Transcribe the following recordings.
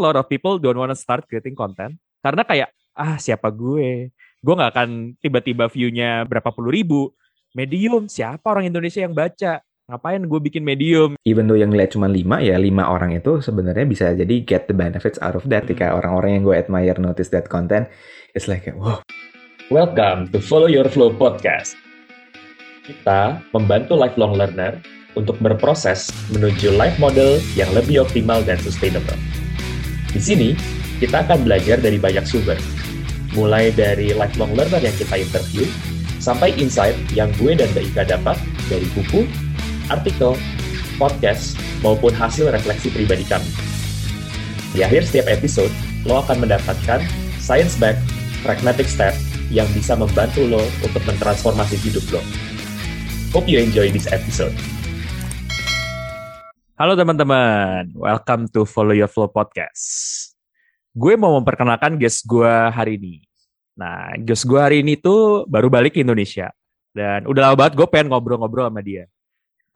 a lot of people don't wanna start creating content karena kayak ah siapa gue? Gue nggak akan tiba-tiba view-nya berapa puluh ribu. Medium, siapa orang Indonesia yang baca? Ngapain gue bikin medium? Even though yang lihat cuma lima, ya lima orang itu sebenarnya bisa jadi get the benefits out of that. Jika orang-orang yang gue admire notice that content, it's like, wow. Welcome to Follow Your Flow Podcast. Kita membantu lifelong learner untuk berproses menuju life model yang lebih optimal dan sustainable. Di sini, kita akan belajar dari banyak sumber, mulai dari lifelong learner yang kita interview, sampai insight yang gue dan Mbak Ika dapat dari buku, artikel, podcast, maupun hasil refleksi pribadi kami. Di akhir setiap episode, lo akan mendapatkan science-backed pragmatic step yang bisa membantu lo untuk mentransformasi hidup lo. Hope you enjoy this episode. Halo teman-teman, welcome to Follow Your Flow Podcast. Gue mau memperkenalkan guest gue hari ini. Nah, guest gue hari ini tuh baru balik ke Indonesia. Dan udah lama banget gue pengen ngobrol-ngobrol sama dia.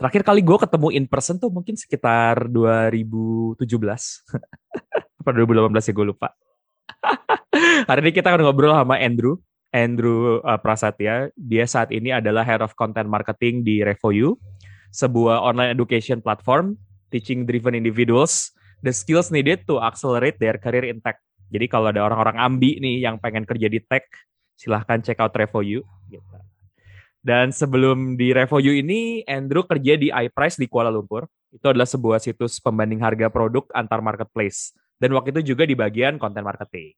Terakhir kali gue ketemu in person tuh mungkin sekitar 2017. Apa 2018 ya gue lupa. hari ini kita akan ngobrol sama Andrew. Andrew uh, Prasetya. Dia saat ini adalah Head of Content Marketing di RevoU, sebuah online education platform teaching driven individuals the skills needed to accelerate their career in tech. Jadi kalau ada orang-orang ambi nih yang pengen kerja di tech, silahkan check out RevoU. Gitu. Dan sebelum di RevoU ini, Andrew kerja di iPrice di Kuala Lumpur. Itu adalah sebuah situs pembanding harga produk antar marketplace. Dan waktu itu juga di bagian content marketing.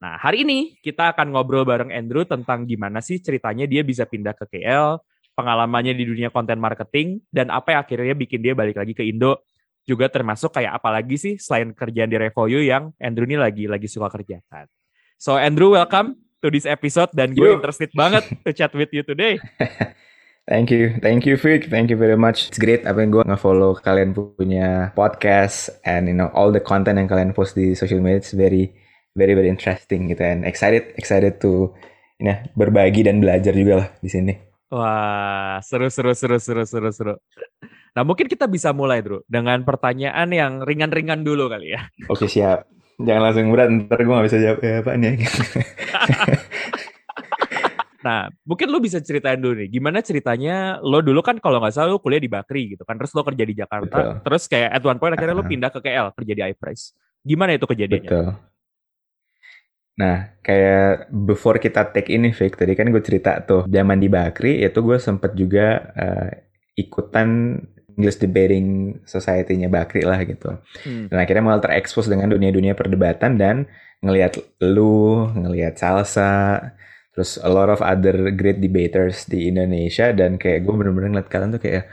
Nah, hari ini kita akan ngobrol bareng Andrew tentang gimana sih ceritanya dia bisa pindah ke KL, pengalamannya di dunia content marketing, dan apa yang akhirnya bikin dia balik lagi ke Indo juga termasuk kayak apalagi sih selain kerjaan di RevoU yang Andrew ini lagi lagi suka kerjakan. So Andrew, welcome to this episode dan gue interested banget to chat with you today. Thank you, thank you Vic, thank you very much. It's great apa yang gue nge-follow kalian punya podcast and you know all the content yang kalian post di social media. It's very, very, very interesting gitu and excited, excited to you know, berbagi dan belajar juga lah di sini. Wah, seru, seru, seru, seru, seru, seru. Nah, mungkin kita bisa mulai, Bro, dengan pertanyaan yang ringan-ringan dulu kali ya. Oke, siap. Jangan langsung berat, ntar gue gak bisa jawab ya, apa nih. nah, mungkin lo bisa ceritain dulu nih, gimana ceritanya lo dulu kan kalau nggak salah lo kuliah di Bakri gitu kan, terus lo kerja di Jakarta, Betul. terus kayak at one point akhirnya lo pindah ke KL, kerja di iPrice. Gimana itu kejadiannya? Betul. Nah, kayak before kita take ini, Vic, tadi kan gue cerita tuh, zaman di Bakri, itu gue sempet juga uh, ikutan English Debating Society-nya Bakri lah gitu. Hmm. Dan akhirnya mulai terekspos dengan dunia-dunia perdebatan dan ngelihat lu, ngelihat Salsa, terus a lot of other great debaters di Indonesia dan kayak gue bener-bener ngeliat kalian tuh kayak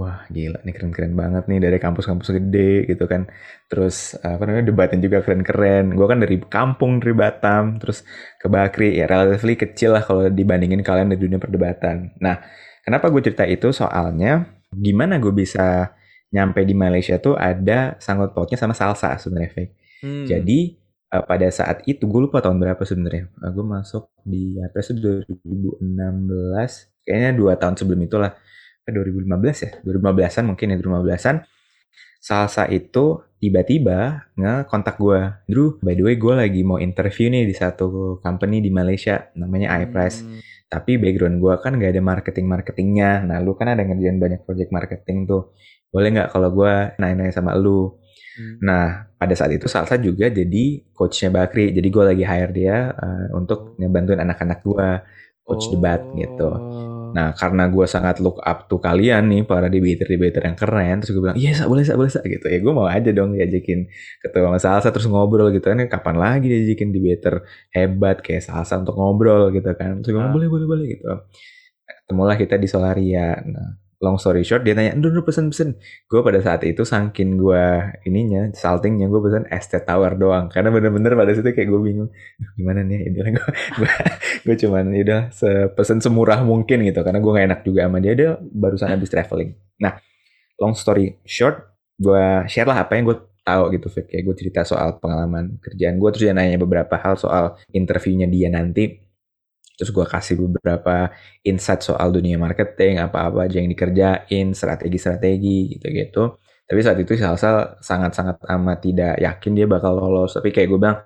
wah gila nih keren-keren banget nih dari kampus-kampus gede gitu kan. Terus apa namanya debatnya juga keren-keren. Gue kan dari kampung dari Batam terus ke Bakri ya relatively kecil lah kalau dibandingin kalian di dunia perdebatan. Nah, kenapa gue cerita itu soalnya gimana gue bisa nyampe di Malaysia tuh ada sangkut pautnya sama salsa sebenarnya Hmm. Jadi uh, pada saat itu gue lupa tahun berapa sebenarnya. Uh, gue masuk di apa sih 2016 kayaknya dua tahun sebelum itulah. 2015 ya, 2015-an mungkin ya 2015-an. Salsa itu tiba-tiba nge-kontak gue. Drew, by the way gue lagi mau interview nih di satu company di Malaysia namanya iPrice. Hmm tapi background gue kan gak ada marketing marketingnya nah lu kan ada ngerjain banyak project marketing tuh boleh nggak kalau gue nanya-nanya sama lu hmm. nah pada saat itu Salsa juga jadi coachnya Bakri jadi gue lagi hire dia uh, untuk ngebantuin anak-anak gue coach oh. debat gitu Nah, karena gue sangat look up to kalian nih, para debater-debater yang keren, terus gue bilang, iya, boleh, sa, boleh, sa, gitu. Ya gue mau aja dong diajakin ketua sama Salsa, terus ngobrol gitu kan. Kapan lagi diajakin debater hebat kayak Salsa untuk ngobrol gitu kan. Terus gue bilang, ah. boleh, boleh, boleh gitu. Ketemulah kita di Solaria. Nah, long story short dia tanya dulu pesen-pesen gue pada saat itu saking gue ininya saltingnya gue pesen es teh tawar doang. Karena bener-bener pada situ kayak gue bingung gimana nih itu gue gue cuman udah pesen semurah mungkin gitu. Karena gue gak enak juga sama dia dia barusan habis traveling. Nah long story short gue share lah apa yang gue tahu gitu kayak gue cerita soal pengalaman kerjaan gue terus dia nanya beberapa hal soal interviewnya dia nanti terus gue kasih beberapa insight soal dunia marketing apa-apa aja yang dikerjain strategi-strategi gitu-gitu Tapi saat itu Salsa sangat-sangat amat tidak yakin dia bakal lolos. Tapi kayak gue bilang,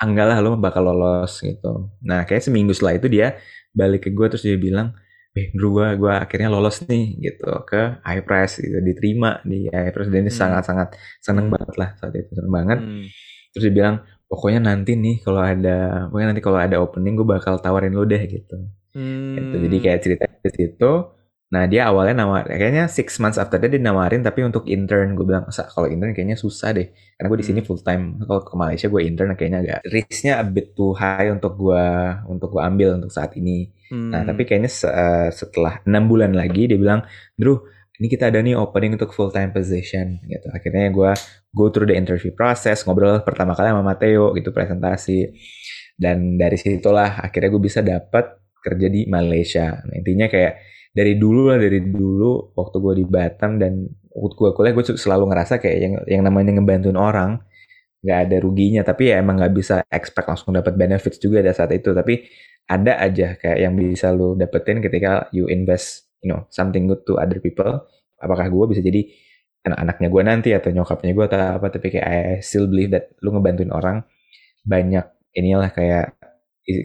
enggak lah lo bakal lolos gitu. Nah kayak seminggu setelah itu dia balik ke gue terus dia bilang, eh bro gue gue akhirnya lolos nih gitu ke iPress gitu diterima di iPress dan ini hmm. sangat-sangat seneng banget lah saat itu seneng banget. Hmm. Terus dia bilang pokoknya nanti nih kalau ada pokoknya nanti kalau ada opening gue bakal tawarin lo deh gitu. Hmm. Gitu. Jadi kayak cerita di situ Nah dia awalnya nawar, kayaknya six months after that dia nawarin tapi untuk intern gue bilang kalau intern kayaknya susah deh karena gue di sini hmm. full time kalau ke Malaysia gue intern kayaknya agak risknya a bit too high untuk gue untuk gue ambil untuk saat ini. Nah, hmm. Nah tapi kayaknya uh, setelah enam bulan lagi dia bilang, Drew ini kita ada nih opening untuk full time position gitu. Akhirnya gue go through the interview process ngobrol pertama kali sama Mateo gitu presentasi dan dari situlah akhirnya gue bisa dapat kerja di Malaysia. Nah, intinya kayak dari dulu lah dari dulu waktu gue di Batam dan waktu gue kuliah gue selalu ngerasa kayak yang yang namanya ngebantuin orang nggak ada ruginya tapi ya emang nggak bisa expect langsung dapat benefits juga pada saat itu tapi ada aja kayak yang bisa lo dapetin ketika you invest you know something good to other people apakah gue bisa jadi anak-anaknya gue nanti atau nyokapnya gue atau apa tapi kayak I still believe that lu ngebantuin orang banyak inilah kayak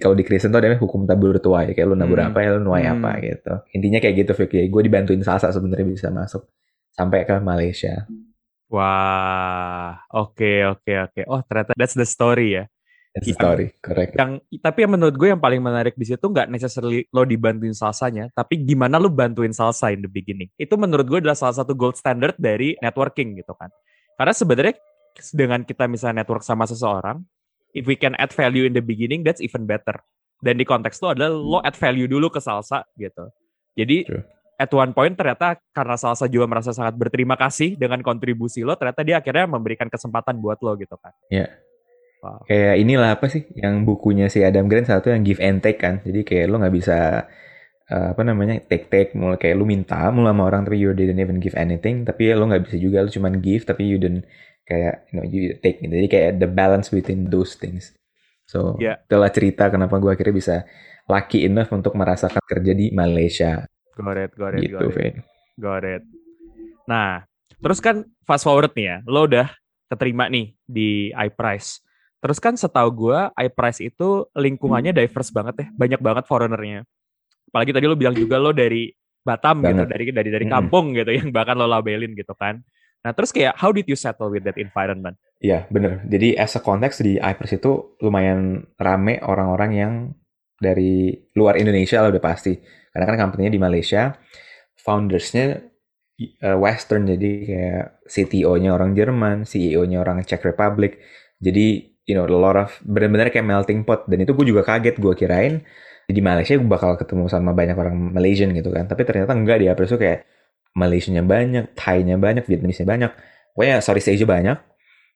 kalau di Kristen tuh ada hukum tabur tuai kayak lu nabur hmm. apa ya lu nuai hmm. apa gitu intinya kayak gitu Vicky gue dibantuin salsa sebenarnya bisa masuk sampai ke Malaysia wah oke okay, oke okay, oke okay. oh ternyata that's the story ya Story, correct. Yang tapi yang menurut gue yang paling menarik di situ nggak necessarily lo dibantuin salsanya, tapi gimana lo bantuin salsa in the beginning. Itu menurut gue adalah salah satu gold standard dari networking gitu kan. Karena sebenarnya dengan kita misalnya network sama seseorang, if we can add value in the beginning, that's even better. Dan di konteks itu adalah lo add value dulu ke salsa gitu. Jadi True. at one point ternyata karena salsa juga merasa sangat berterima kasih dengan kontribusi lo, ternyata dia akhirnya memberikan kesempatan buat lo gitu kan. Iya. Yeah. Wow. Kayak inilah apa sih yang bukunya si Adam Grant satu yang give and take kan. Jadi kayak lo nggak bisa uh, apa namanya take take mulai kayak lu minta mulai sama orang tapi you didn't even give anything tapi lo nggak bisa juga lo cuman give tapi you didn't kayak you know you take gitu. jadi kayak the balance between those things so yeah. itulah cerita kenapa gue akhirnya bisa lucky enough untuk merasakan kerja di Malaysia got it got it gitu, got it. got it nah terus kan fast forward nih ya lo udah keterima nih di iPrice terus kan setahu gue iPrice itu lingkungannya hmm. diverse banget ya banyak banget foreignernya apalagi tadi lo bilang juga lo dari Batam gitu, banget. gitu dari dari dari kampung hmm. gitu yang bahkan lo labelin gitu kan Nah, terus kayak how did you settle with that environment? Iya, bener. Jadi as a context di Ipers itu lumayan rame orang-orang yang dari luar Indonesia lah udah pasti. Karena kan company-nya di Malaysia, foundersnya uh, Western, jadi kayak CTO-nya orang Jerman, CEO-nya orang Czech Republic. Jadi, you know, a lot of, bener-bener kayak melting pot. Dan itu gue juga kaget, gue kirain di Malaysia gue bakal ketemu sama banyak orang Malaysian gitu kan. Tapi ternyata enggak di Ipers itu kayak Malaysia-nya banyak, Thai-nya banyak, Vietnamese-nya banyak. Pokoknya Southeast Asia banyak.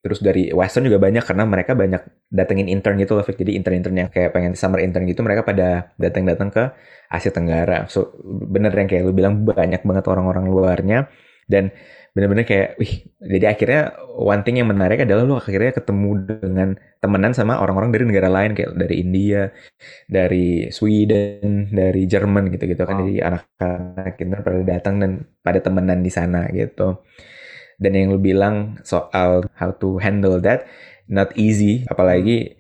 Terus dari Western juga banyak karena mereka banyak datengin intern gitu loh. Jadi intern-intern yang kayak pengen summer intern gitu mereka pada datang-datang ke Asia Tenggara. So bener yang kayak lu bilang banyak banget orang-orang luarnya. Dan bener-bener kayak wih jadi akhirnya one thing yang menarik adalah lu akhirnya ketemu dengan temenan sama orang-orang dari negara lain kayak dari India dari Sweden dari Jerman gitu-gitu kan. Jadi anak-anak kita pada datang dan pada temenan di sana gitu. Dan yang lu bilang soal how to handle that not easy. Apalagi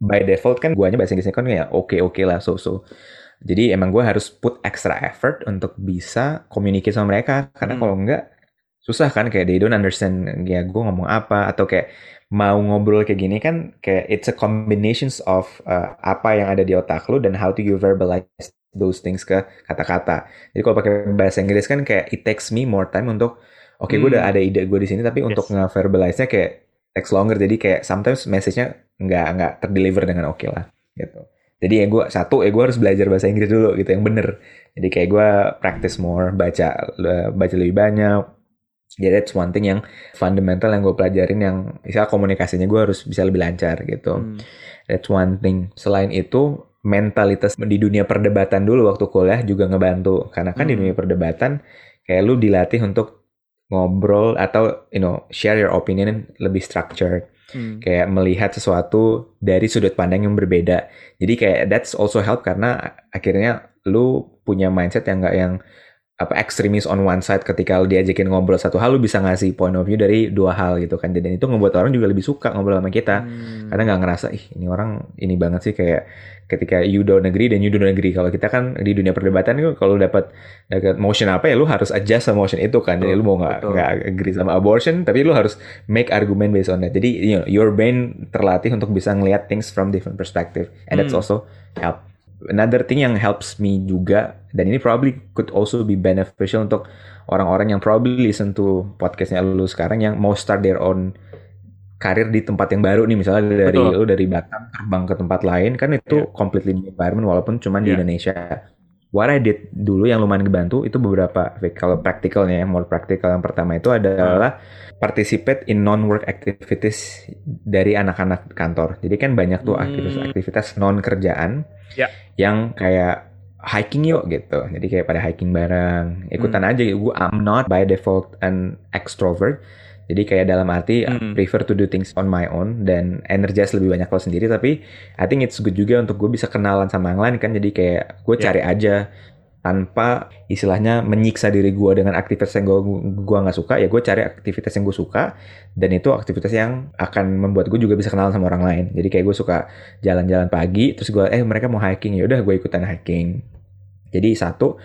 by default kan guanya bahasa Inggrisnya kan ya oke oke lah so so. Jadi emang gue harus put extra effort untuk bisa communicate sama mereka. Karena hmm. kalau enggak susah kan kayak they don't understand ya gue ngomong apa atau kayak mau ngobrol kayak gini kan kayak it's a combinations of uh, apa yang ada di otak lu dan how to you verbalize those things ke kata-kata. Jadi kalau pakai bahasa Inggris kan kayak it takes me more time untuk oke okay, hmm. gue udah ada ide gue di sini tapi yes. untuk nge-verbalize-nya kayak takes longer jadi kayak sometimes message-nya nggak nggak terdeliver dengan oke okay lah gitu. Jadi ya gue satu ya gue harus belajar bahasa Inggris dulu gitu yang bener. Jadi kayak gue practice more baca baca lebih banyak jadi that's one thing yang fundamental yang gue pelajarin yang istilah komunikasinya gue harus bisa lebih lancar gitu. Hmm. That's one thing. Selain itu mentalitas di dunia perdebatan dulu waktu kuliah juga ngebantu karena kan hmm. di dunia perdebatan kayak lu dilatih untuk ngobrol atau you know share your opinion lebih structured. Hmm. Kayak melihat sesuatu dari sudut pandang yang berbeda. Jadi kayak that's also help karena akhirnya lu punya mindset yang enggak yang apa ekstremis on one side ketika diajakin ngobrol satu hal lu bisa ngasih point of view dari dua hal gitu kan. Dan itu ngebuat orang juga lebih suka ngobrol sama kita. Hmm. karena nggak ngerasa ih ini orang ini banget sih kayak ketika you don't agree dan you don't agree. Kalau kita kan di dunia perdebatan itu kalau dapat dapat motion apa ya lu harus adjust sama motion itu kan. Jadi lu mau nggak nggak agree sama abortion tapi lu harus make argument based on that. Jadi you know, your brain terlatih untuk bisa ngelihat things from different perspective. And that's hmm. also help another thing yang helps me juga dan ini probably could also be beneficial untuk orang-orang yang probably listen to podcastnya lu sekarang yang mau start their own karir di tempat yang baru nih misalnya dari Betul. lu dari Batam terbang ke tempat lain kan itu yeah. completely new environment walaupun cuma di yeah. Indonesia. What I did dulu yang lumayan kebantu itu beberapa kalau practicalnya ya, more practical yang pertama itu adalah participate in non-work activities dari anak-anak kantor. Jadi kan banyak tuh aktivitas-aktivitas non kerjaan yeah. yang kayak hiking yuk gitu. Jadi kayak pada hiking bareng, ikutan hmm. aja. Gue I'm not by default an extrovert. Jadi kayak dalam arti hmm. prefer to do things on my own dan energize lebih banyak kalau sendiri. Tapi I think it's good juga untuk gue bisa kenalan sama yang lain kan. Jadi kayak gue yeah. cari aja tanpa istilahnya menyiksa diri gue dengan aktivitas yang gue gua nggak suka ya gue cari aktivitas yang gue suka dan itu aktivitas yang akan membuat gue juga bisa kenalan sama orang lain jadi kayak gue suka jalan-jalan pagi terus gue eh mereka mau hiking ya udah gue ikutan hiking jadi satu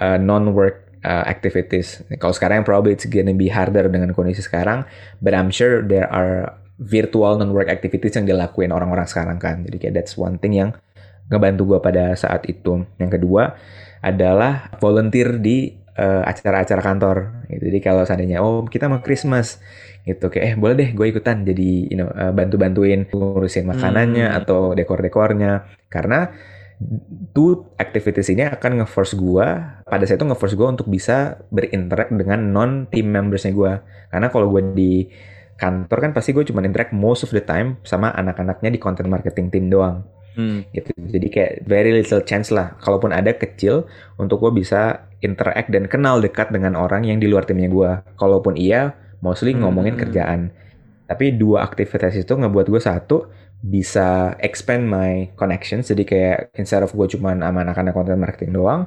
uh, non work uh, activities kalau sekarang probably it's gonna be harder dengan kondisi sekarang but I'm sure there are virtual non work activities yang dilakuin orang-orang sekarang kan jadi kayak that's one thing yang ngebantu gue pada saat itu yang kedua adalah volunteer di uh, acara-acara kantor. Gitu. Jadi kalau seandainya oh kita mau Christmas gitu kayak eh boleh deh gue ikutan jadi you know uh, bantu-bantuin ngurusin makanannya hmm. atau dekor-dekornya karena tuh activities ini akan nge-force gue pada saat itu nge-force gue untuk bisa berinteract dengan non team membersnya gue karena kalau gue di kantor kan pasti gue cuma interact most of the time sama anak-anaknya di content marketing team doang. Hmm. gitu. Jadi kayak very little chance lah. Kalaupun ada kecil untuk gue bisa interact dan kenal dekat dengan orang yang di luar timnya gue kalaupun iya mostly hmm. ngomongin kerjaan. Tapi dua aktivitas itu ngebuat gue satu bisa expand my connections. Jadi kayak instead of gue cuma sama anak-anak content marketing doang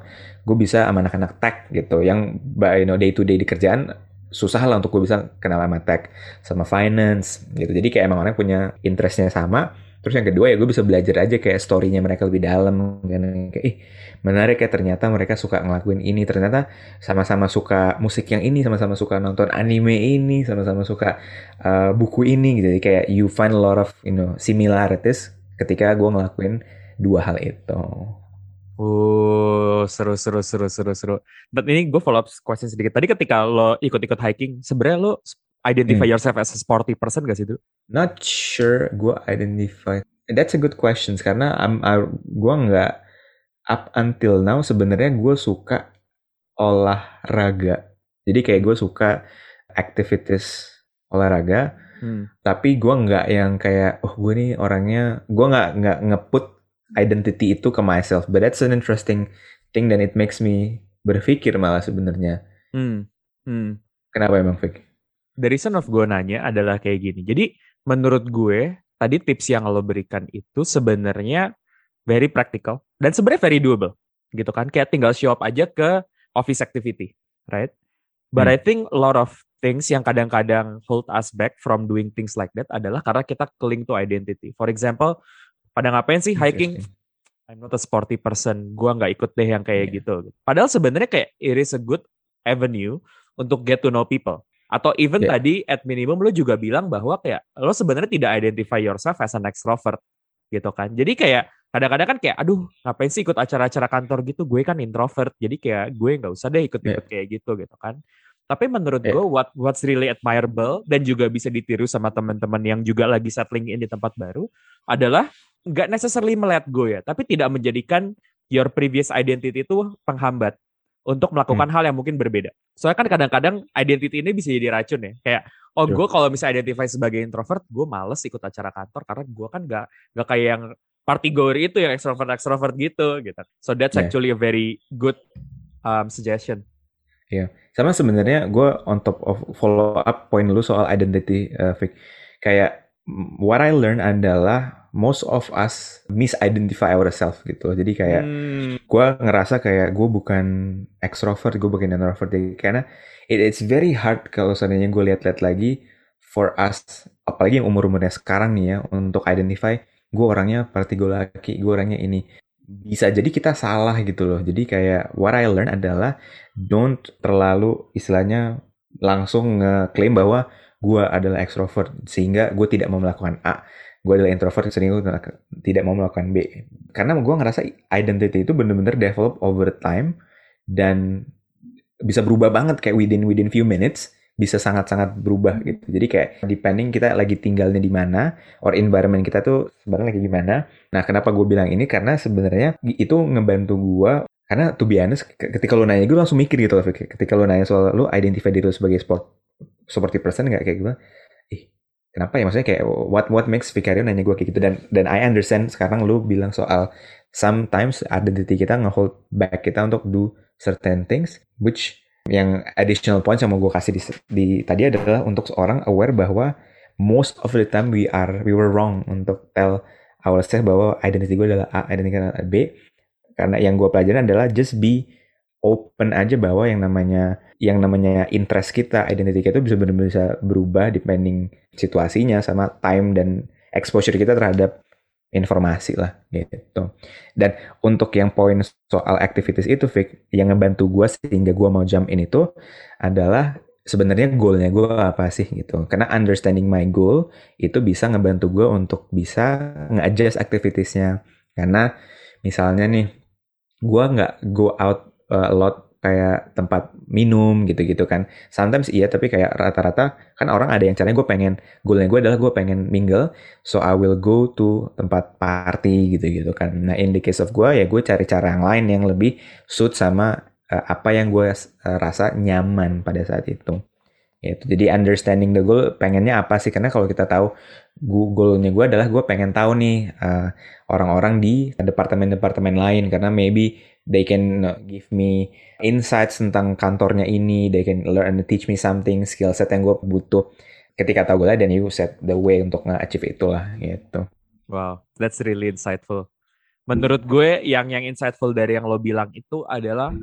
gue bisa sama anak-anak tech gitu. Yang by you know, day to day di kerjaan susah lah untuk gue bisa kenal sama tech sama finance gitu. Jadi kayak emang orang punya interestnya sama Terus yang kedua ya gue bisa belajar aja kayak story-nya mereka lebih dalam kan kayak ih menarik ya ternyata mereka suka ngelakuin ini ternyata sama-sama suka musik yang ini sama-sama suka nonton anime ini sama-sama suka uh, buku ini gitu jadi kayak you find a lot of you know similarities ketika gue ngelakuin dua hal itu. Oh, seru seru seru seru seru. But ini gue follow up question sedikit. Tadi ketika lo ikut-ikut hiking, sebenarnya lo identify hmm. yourself as a sporty person gak sih itu? Not sure gue identify. That's a good question karena I'm, I, gue nggak up until now sebenarnya gue suka olahraga. Jadi kayak gue suka activities olahraga. Hmm. Tapi gue nggak yang kayak oh gue nih orangnya gue nggak nggak ngeput identity itu ke myself. But that's an interesting thing dan it makes me berpikir malah sebenarnya. Hmm. Hmm. Kenapa emang Fik? The reason of gue nanya adalah kayak gini. Jadi menurut gue tadi tips yang lo berikan itu sebenarnya very practical dan sebenarnya very doable gitu kan. Kayak tinggal show up aja ke office activity, right? But hmm. I think a lot of things yang kadang-kadang hold us back from doing things like that adalah karena kita cling to identity. For example, pada ngapain sih hiking? I'm not a sporty person. Gua nggak ikut deh yang kayak yeah. gitu. Padahal sebenarnya kayak it is a good avenue untuk get to know people. Atau even yeah. tadi at minimum lo juga bilang bahwa kayak lo sebenarnya tidak identify yourself as an extrovert gitu kan. Jadi kayak kadang-kadang kan kayak aduh ngapain sih ikut acara-acara kantor gitu gue kan introvert. Jadi kayak gue nggak usah deh ikut-ikut yeah. kayak gitu gitu kan. Tapi menurut yeah. gue what what's really admirable dan juga bisa ditiru sama teman-teman yang juga lagi settling in di tempat baru adalah nggak necessarily melihat gue ya, tapi tidak menjadikan your previous identity itu penghambat untuk melakukan hmm. hal yang mungkin berbeda. Soalnya kan kadang-kadang identity ini bisa jadi racun ya. Kayak, oh gue kalau misalnya identify sebagai introvert, gue males ikut acara kantor karena gue kan gak, gak kayak yang party goer itu yang extrovert extrovert gitu gitu. So that's yeah. actually a very good um, suggestion. Iya, yeah. sama sebenarnya gue on top of follow up point lu soal identity, uh, Kayak what I learn adalah most of us misidentify ourselves gitu. Jadi kayak hmm. gue ngerasa kayak gue bukan extrovert, gue bukan introvert. Karena it, it's very hard kalau seandainya gue lihat-lihat lagi for us, apalagi yang umur-umurnya sekarang nih ya, untuk identify gue orangnya party gue laki, gue orangnya ini. Bisa jadi kita salah gitu loh. Jadi kayak what I learn adalah don't terlalu istilahnya langsung ngeklaim bahwa gue adalah extrovert sehingga gue tidak mau melakukan A gue adalah introvert sehingga gue tidak mau melakukan B karena gue ngerasa identity itu bener-bener develop over time dan bisa berubah banget kayak within within few minutes bisa sangat-sangat berubah gitu. Jadi kayak depending kita lagi tinggalnya di mana or environment kita tuh sebenarnya lagi gimana. Nah, kenapa gue bilang ini karena sebenarnya itu ngebantu gue karena to be honest ketika lo nanya gue langsung mikir gitu loh ketika lo nanya soal lo identify diri lo sebagai sport seperti person nggak kayak gue ih kenapa ya? Maksudnya kayak what what makes Vicario nanya gue kayak gitu? Dan dan I understand sekarang lu bilang soal sometimes identity kita ngehold back kita untuk do certain things which yang additional points yang mau gue kasih di, di tadi adalah untuk seorang aware bahwa most of the time we are we were wrong untuk tell ourselves bahwa identity gue adalah A, identity gue adalah B. Karena yang gue pelajarin adalah just be open aja bahwa yang namanya yang namanya interest kita, identity kita itu bisa benar-benar bisa berubah depending situasinya sama time dan exposure kita terhadap informasi lah gitu. Dan untuk yang poin soal activities itu, Vic, yang ngebantu gue sehingga gue mau jump in itu adalah sebenarnya goalnya gue apa sih gitu. Karena understanding my goal itu bisa ngebantu gue untuk bisa nge-adjust activitiesnya. Karena misalnya nih, gue nggak go out uh, lot kayak tempat minum gitu-gitu kan. Sometimes iya, tapi kayak rata-rata kan orang ada yang caranya gue pengen, goalnya gue adalah gue pengen mingle, so I will go to tempat party gitu-gitu kan. Nah in the case of gue ya gue cari cara yang lain yang lebih suit sama uh, apa yang gue uh, rasa nyaman pada saat itu. Gitu. Jadi understanding the goal pengennya apa sih? Karena kalau kita tahu goalnya gue adalah gue pengen tahu nih uh, orang-orang di departemen-departemen lain karena maybe they can give me insights tentang kantornya ini, they can learn and teach me something skill set yang gue butuh ketika tahu gue dan you set the way untuk nge-achieve itulah gitu. Wow, that's really insightful. Menurut gue yang yang insightful dari yang lo bilang itu adalah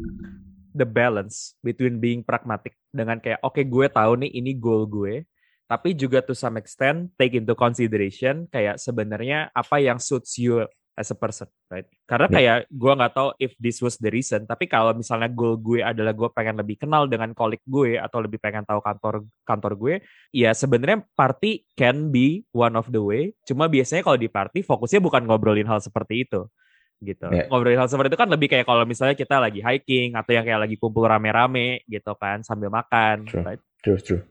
the balance between being pragmatic dengan kayak oke okay, gue tahu nih ini goal gue tapi juga to some extent take into consideration kayak sebenarnya apa yang suits you as a person, right? Karena ya. kayak gue nggak tahu if this was the reason, tapi kalau misalnya goal gue adalah gue pengen lebih kenal dengan kolik gue atau lebih pengen tahu kantor kantor gue, ya sebenarnya party can be one of the way. Cuma biasanya kalau di party fokusnya bukan ngobrolin hal seperti itu gitu. Yeah. Ngobrolin hal seperti itu kan lebih kayak kalau misalnya kita lagi hiking atau yang kayak lagi kumpul rame-rame gitu kan sambil makan. True. Right? True, true.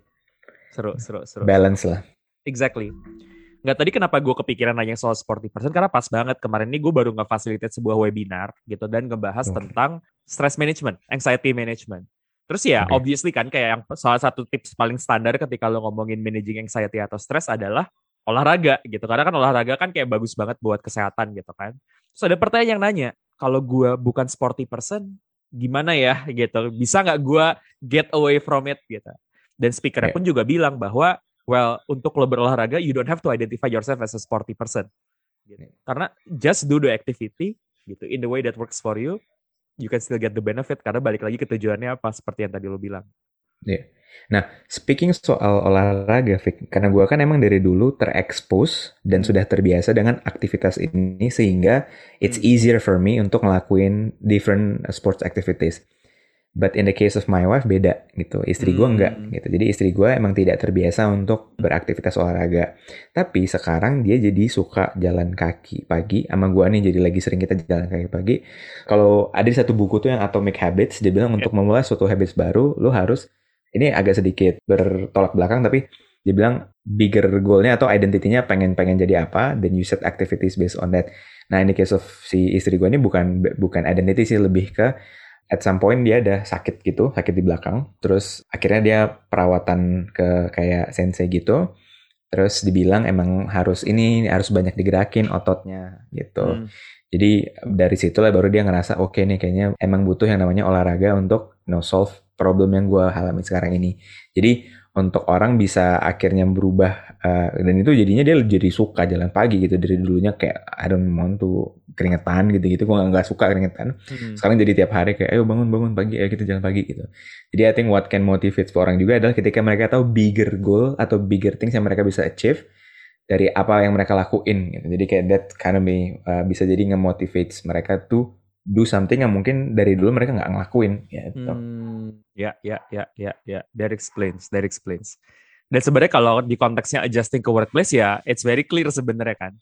Seru, seru, seru. Balance lah. Exactly. Nggak tadi kenapa gue kepikiran nanya soal sporty person karena pas banget kemarin ini gue baru nge-facilitate sebuah webinar gitu dan ngebahas okay. tentang stress management, anxiety management. Terus ya okay. obviously kan kayak yang salah satu tips paling standar ketika lo ngomongin managing anxiety atau stress adalah olahraga gitu. Karena kan olahraga kan kayak bagus banget buat kesehatan gitu kan. Terus ada pertanyaan yang nanya, kalau gue bukan sporty person, gimana ya gitu? Bisa nggak gue get away from it gitu? Dan speakernya yeah. pun juga bilang bahwa, well, untuk lo berolahraga, you don't have to identify yourself as a sporty person. Gitu. Karena just do the activity gitu in the way that works for you, you can still get the benefit karena balik lagi ke tujuannya apa seperti yang tadi lo bilang. Yeah. Nah, speaking soal olahraga, Vic, karena gue kan emang dari dulu terekspos dan hmm. sudah terbiasa dengan aktivitas ini sehingga it's hmm. easier for me untuk ngelakuin different sports activities. But in the case of my wife beda gitu. Istri gue enggak hmm. gitu. Jadi istri gue emang tidak terbiasa untuk beraktivitas olahraga. Tapi sekarang dia jadi suka jalan kaki pagi sama gue nih jadi lagi sering kita jalan kaki pagi. Kalau ada satu buku tuh yang Atomic Habits dia bilang untuk memulai suatu habits baru lo harus ini agak sedikit bertolak belakang tapi dia bilang bigger goalnya atau identitinya pengen pengen jadi apa then you set activities based on that nah in the case of si istri gue ini bukan bukan identity sih lebih ke at some point dia ada sakit gitu sakit di belakang terus akhirnya dia perawatan ke kayak sensei gitu terus dibilang emang harus ini harus banyak digerakin ototnya gitu hmm. jadi dari situlah baru dia ngerasa oke okay nih kayaknya emang butuh yang namanya olahraga untuk no solve problem yang gue alami sekarang ini. Jadi untuk orang bisa akhirnya berubah uh, dan itu jadinya dia jadi suka jalan pagi gitu dari dulunya kayak I don't want to keringetan gitu gitu gue nggak suka keringetan hmm. sekarang jadi tiap hari kayak ayo bangun bangun pagi ya kita jalan pagi gitu jadi I think what can motivate orang juga adalah ketika mereka tahu bigger goal atau bigger things yang mereka bisa achieve dari apa yang mereka lakuin gitu. jadi kayak that kind of me uh, bisa jadi nge-motivates mereka tuh do something yang mungkin dari dulu mereka nggak ngelakuin gitu. Hmm, ya, ya, ya, ya, ya. That explains, that explains. Dan sebenarnya kalau di konteksnya adjusting ke workplace ya, it's very clear sebenarnya kan.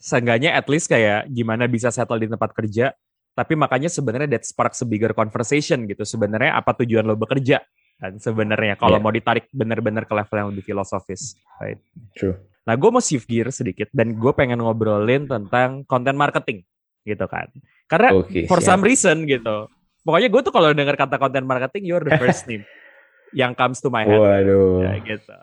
Seenggaknya at least kayak gimana bisa settle di tempat kerja, tapi makanya sebenarnya that sparks a bigger conversation gitu. Sebenarnya apa tujuan lo bekerja? kan sebenarnya kalau yeah. mau ditarik benar-benar ke level yang lebih filosofis, right? True. Nah, gue mau shift gear sedikit dan gue pengen ngobrolin tentang content marketing gitu kan. Karena okay, for siap. some reason gitu. Pokoknya gue tuh kalau dengar kata content marketing, you're the first name yang comes to my head. Waduh. Ya, gitu.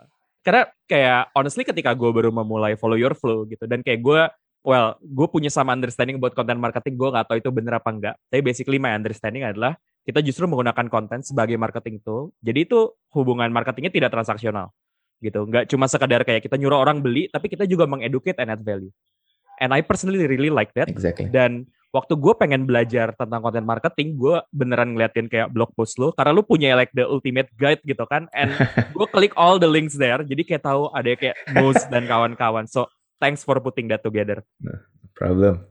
Karena kayak honestly ketika gue baru memulai follow your flow gitu dan kayak gue well gue punya sama understanding buat content marketing gue gak tahu itu bener apa enggak tapi basically my understanding adalah kita justru menggunakan konten sebagai marketing tool jadi itu hubungan marketingnya tidak transaksional gitu nggak cuma sekedar kayak kita nyuruh orang beli tapi kita juga mengeducate and add value and I personally really like that exactly. dan waktu gue pengen belajar tentang konten marketing, gue beneran ngeliatin kayak blog post lo, karena lu punya like the ultimate guide gitu kan, and gue klik all the links there, jadi kayak tahu ada kayak Moose dan kawan-kawan. So thanks for putting that together. No problem.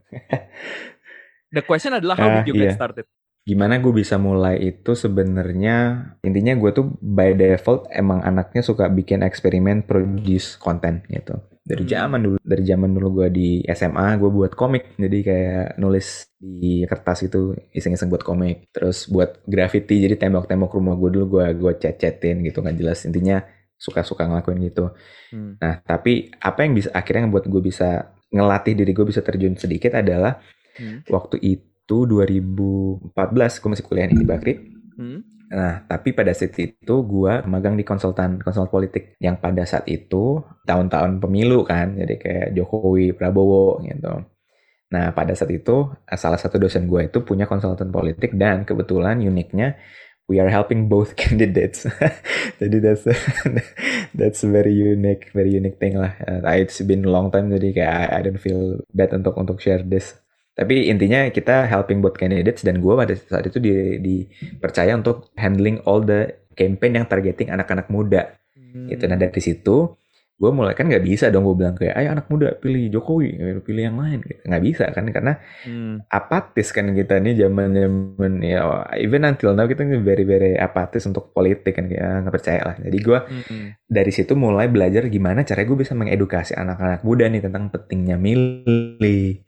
the question adalah how uh, did you get yeah. started? Gimana gue bisa mulai itu sebenarnya intinya gue tuh by default emang anaknya suka bikin eksperimen produce konten gitu dari hmm. zaman dulu dari zaman dulu gue di SMA gue buat komik. Jadi kayak nulis di kertas itu iseng-iseng buat komik. Terus buat graffiti jadi tembok-tembok rumah gue dulu gue gue cat-catin gitu nggak jelas. Intinya suka-suka ngelakuin gitu. Hmm. nah tapi apa yang bisa akhirnya buat gue bisa ngelatih diri gue bisa terjun sedikit adalah hmm. waktu itu 2014 gue masih kuliah di Bakri. Hmm Nah, tapi pada saat itu gue magang di konsultan konsultan politik yang pada saat itu tahun-tahun pemilu kan, jadi kayak Jokowi, Prabowo gitu. Nah, pada saat itu salah satu dosen gue itu punya konsultan politik dan kebetulan uniknya we are helping both candidates. jadi that's that's very unique, very unique thing lah. Uh, it's been a long time jadi kayak I, I don't feel bad untuk untuk share this tapi intinya kita helping both candidates dan gue pada saat itu di, dipercaya untuk handling all the campaign yang targeting anak-anak muda. Hmm. Itu nah dari situ gue mulai kan nggak bisa dong gue bilang kayak ayo anak muda pilih Jokowi pilih yang lain nggak bisa kan karena hmm. apatis kan kita nih zaman zaman ya even until now kita very very apatis untuk politik kan kayak ah, nggak percaya lah jadi gue hmm. dari situ mulai belajar gimana cara gue bisa mengedukasi anak-anak muda nih tentang pentingnya milih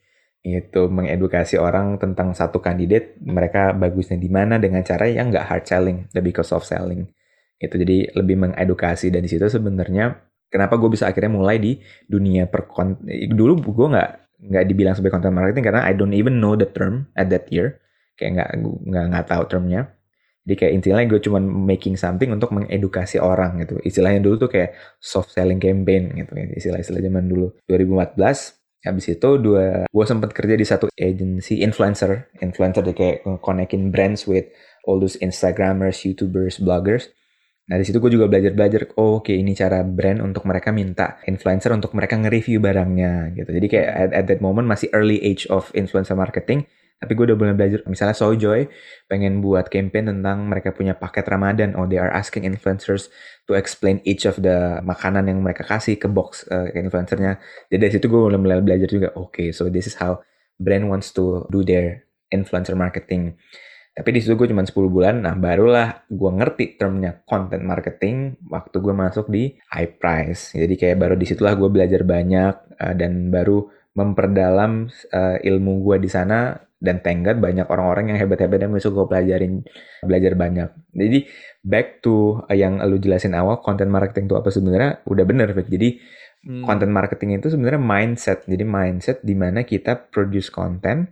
itu mengedukasi orang tentang satu kandidat mereka bagusnya di mana dengan cara yang nggak hard selling lebih ke soft selling. Itu jadi lebih mengedukasi dan di situ sebenarnya kenapa gue bisa akhirnya mulai di dunia per dulu gue nggak nggak dibilang sebagai content marketing karena I don't even know the term at that year. Kayak nggak nggak nggak tahu termnya. Jadi kayak intinya gue cuma making something untuk mengedukasi orang gitu. Istilahnya dulu tuh kayak soft selling campaign gitu istilah-istilah zaman dulu. 2014 Habis itu dua, gue sempat kerja di satu agency influencer, influencer dia kayak connecting brands with all those Instagramers, YouTubers, bloggers. Nah di situ gue juga belajar-belajar, oh, oke okay, ini cara brand untuk mereka minta influencer untuk mereka nge-review barangnya gitu. Jadi kayak at, at that moment masih early age of influencer marketing, tapi gue udah mulai belajar, misalnya Soyjoy pengen buat campaign tentang mereka punya paket Ramadan. Oh, they are asking influencers to explain each of the makanan yang mereka kasih ke box uh, influencernya. Jadi dari situ gue mulai, mulai belajar juga, oke, okay, so this is how brand wants to do their influencer marketing. Tapi di situ gue cuma 10 bulan, nah barulah gue ngerti termnya content marketing waktu gue masuk di iPrice. Jadi kayak baru di situlah gue belajar banyak uh, dan baru memperdalam uh, ilmu gue di sana dan tenggat banyak orang-orang yang hebat-hebat dan besok gue pelajarin belajar banyak jadi back to yang lu jelasin awal content marketing itu apa sebenarnya udah bener Vic. jadi hmm. content marketing itu sebenarnya mindset jadi mindset di mana kita produce content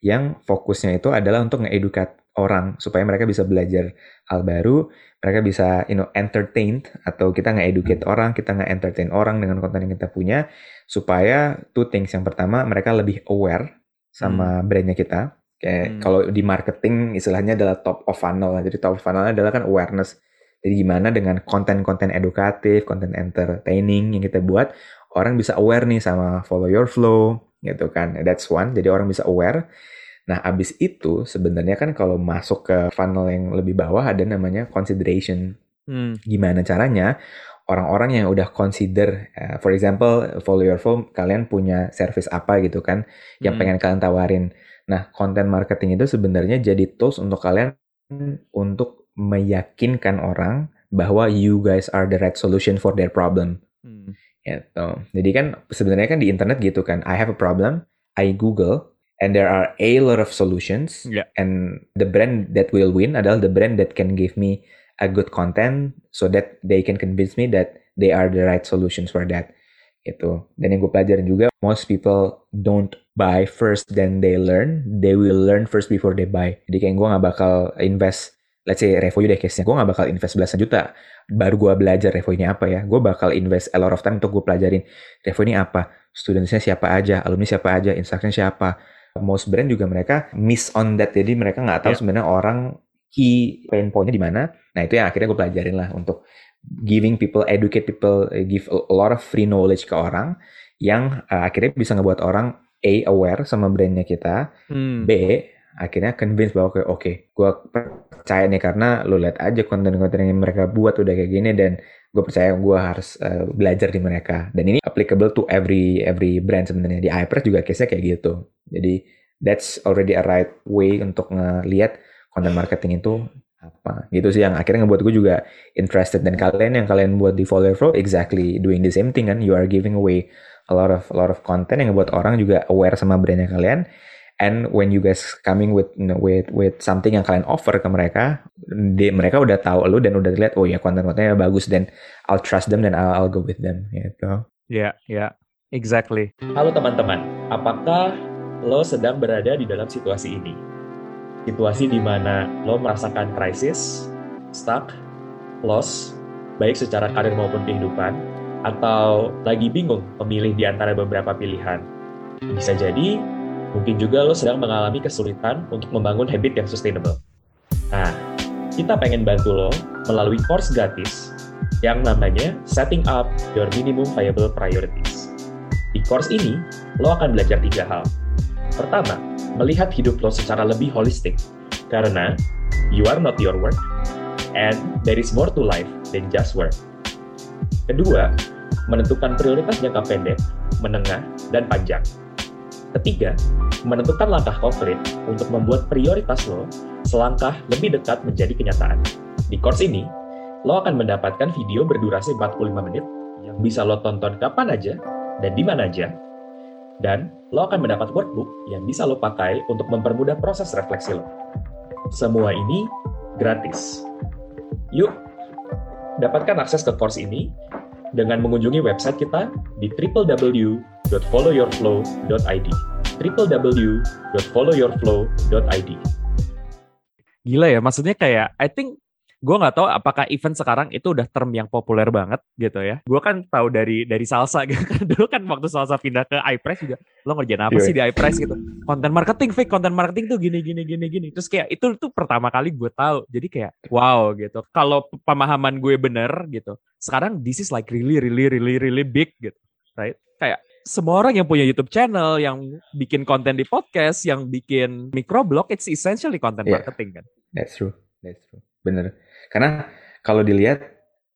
yang fokusnya itu adalah untuk ngeedukat orang supaya mereka bisa belajar hal baru, mereka bisa you know entertained atau kita nge-educate hmm. orang, kita nge-entertain orang dengan konten yang kita punya supaya two things. Yang pertama, mereka lebih aware sama hmm. brandnya kita. Kayak hmm. kalau di marketing istilahnya adalah top of funnel. Jadi top of funnel adalah kan awareness. Jadi gimana dengan konten-konten edukatif, konten entertaining yang kita buat, orang bisa aware nih sama follow your flow, gitu kan. That's one, jadi orang bisa aware. Nah, abis itu sebenarnya kan kalau masuk ke funnel yang lebih bawah ada namanya consideration. Hmm. Gimana caranya orang-orang yang udah consider, uh, for example, follow your flow, kalian punya service apa gitu kan, yang hmm. pengen kalian tawarin. Nah, content marketing itu sebenarnya jadi tools untuk kalian untuk meyakinkan orang bahwa you guys are the right solution for their problem. Hmm. Gitu. Jadi kan sebenarnya kan di internet gitu kan, I have a problem, I Google, and there are a lot of solutions, yeah. and the brand that will win adalah the brand that can give me a good content, so that they can convince me that they are the right solutions for that. Gitu. Dan yang gue pelajarin juga, most people don't buy first then they learn, they will learn first before they buy. Jadi kayak gue gak bakal invest let's say Revo deh case-nya, gue gak bakal invest belasan juta, baru gue belajar Revo ini apa ya, gue bakal invest a lot of time untuk gue pelajarin Revo ini apa, studentsnya siapa aja, alumni siapa aja, instruction siapa, most brand juga mereka miss on that, jadi mereka nggak tahu yeah. sebenarnya orang key pain point-nya di mana, nah itu yang akhirnya gue pelajarin lah untuk giving people, educate people, give a lot of free knowledge ke orang, yang uh, akhirnya bisa ngebuat orang A, aware sama brandnya kita, hmm. B, akhirnya convince bahwa oke, okay, gue percaya nih karena lo lihat aja konten-konten yang mereka buat udah kayak gini dan gue percaya gue harus uh, belajar di mereka. Dan ini applicable to every every brand sebenarnya. Di iPress juga case-nya kayak gitu. Jadi that's already a right way untuk ngelihat konten marketing itu apa? Gitu sih yang akhirnya ngebuat gue juga interested. Dan kalian yang kalian buat di follow flow exactly doing the same thing kan? You are giving away a lot of a lot of content yang ngebuat orang juga aware sama brandnya kalian. And when you guys coming with you know, with with something yang kalian offer ke mereka di, mereka udah tahu lu dan udah lihat oh ya konten-kontennya bagus dan I'll trust them dan I'll, I'll go with them gitu. Ya yeah, ya. Yeah. exactly. Halo teman-teman apakah lo sedang berada di dalam situasi ini situasi di mana lo merasakan krisis stuck loss baik secara karir maupun kehidupan atau lagi bingung memilih di antara beberapa pilihan bisa jadi Mungkin juga lo sedang mengalami kesulitan untuk membangun habit yang sustainable. Nah, kita pengen bantu lo melalui course gratis yang namanya Setting Up Your Minimum Viable Priorities. Di course ini, lo akan belajar tiga hal. Pertama, melihat hidup lo secara lebih holistik, karena you are not your work, and there is more to life than just work. Kedua, menentukan prioritas jangka pendek, menengah, dan panjang. Ketiga, menentukan langkah konkret untuk membuat prioritas lo selangkah lebih dekat menjadi kenyataan. Di course ini, lo akan mendapatkan video berdurasi 45 menit yang bisa lo tonton kapan aja dan di mana aja. Dan lo akan mendapat workbook yang bisa lo pakai untuk mempermudah proses refleksi lo. Semua ini gratis. Yuk, dapatkan akses ke course ini dengan mengunjungi website kita di www.followyourflow.id www.followyourflow.id Gila ya, maksudnya kayak I think gue nggak tahu apakah event sekarang itu udah term yang populer banget gitu ya. Gue kan tahu dari dari salsa gitu kan. Dulu kan waktu salsa pindah ke iPress juga, lo ngerjain apa sih di iPress gitu? Konten marketing, fake konten marketing tuh gini gini gini gini. Terus kayak itu tuh pertama kali gue tahu. Jadi kayak wow gitu. Kalau pemahaman gue bener gitu. Sekarang this is like really really really really big gitu, right? Kayak semua orang yang punya YouTube channel, yang bikin konten di podcast, yang bikin microblog, it's essentially content yeah, marketing kan. That's true, that's true, bener. Karena kalau dilihat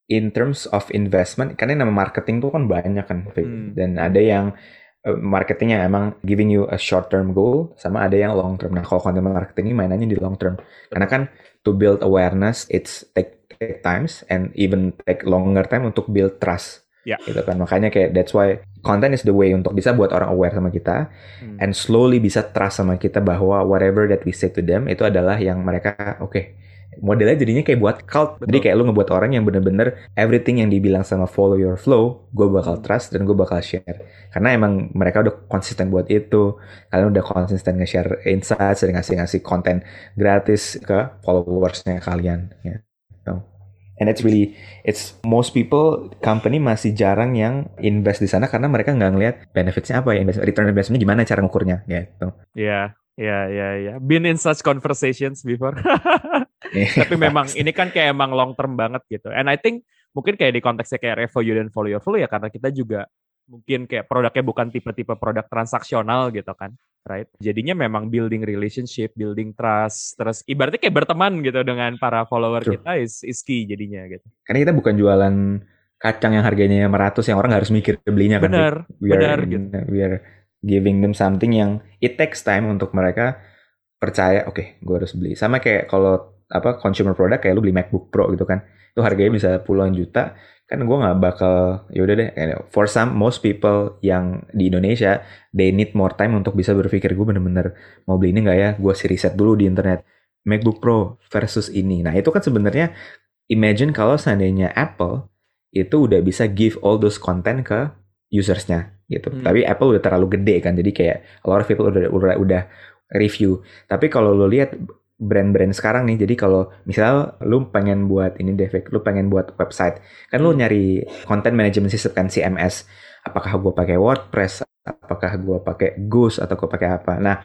in terms of investment, karena nama marketing tuh kan banyak kan, hmm. dan ada yang uh, marketing yang emang giving you a short term goal, sama ada yang long term. Nah kalau content marketing ini mainannya di long term, karena kan to build awareness, it's take, take times and even take longer time untuk build trust. Yeah. Gitu kan. Makanya kayak that's why content is the way untuk bisa buat orang aware sama kita hmm. and slowly bisa trust sama kita bahwa whatever that we say to them itu adalah yang mereka oke okay, modelnya jadinya kayak buat cult. Betul. Jadi kayak lu ngebuat orang yang bener-bener everything yang dibilang sama follow your flow, gue bakal trust dan gue bakal share. Karena emang mereka udah konsisten buat itu. Kalian udah konsisten nge-share insights dan ngasih-ngasih konten gratis ke followersnya kalian. Ya. So, and it's really, it's most people company masih jarang yang invest di sana karena mereka nggak ngeliat benefitsnya apa ya, return investmentnya gimana cara ngukurnya gitu. Iya, yeah, iya, yeah, iya, yeah, iya. Yeah. Been in such conversations before. Tapi memang ini kan kayak emang long term banget gitu. And I think mungkin kayak di konteksnya kayak Revo You dan Follow Your Flow ya karena kita juga mungkin kayak produknya bukan tipe-tipe produk transaksional gitu kan, right? Jadinya memang building relationship, building trust, terus ibaratnya kayak berteman gitu dengan para follower True. kita is, is key jadinya gitu. Karena kita bukan jualan kacang yang harganya meratus yang orang harus mikir belinya kan. Benar, benar gitu. We are giving them something yang it takes time untuk mereka percaya, oke, okay, gue harus beli. Sama kayak kalau apa consumer product kayak lu beli MacBook Pro gitu kan, itu harganya bisa puluhan juta. Kan gue nggak bakal yaudah deh for some most people yang di Indonesia they need more time untuk bisa berpikir gue bener-bener mau beli ini nggak ya? Gue sih riset dulu di internet. MacBook Pro versus ini. Nah itu kan sebenarnya imagine kalau seandainya Apple itu udah bisa give all those content ke usersnya gitu. Hmm. tapi Apple udah terlalu gede kan. Jadi kayak a lot of people udah udah, udah review. Tapi kalau lo lihat brand-brand sekarang nih. Jadi kalau misal lu pengen buat ini deh, lu pengen buat website, kan lu hmm. nyari content management system kan CMS. Apakah gue pakai WordPress, apakah gue pakai Ghost atau gue pakai apa? Nah,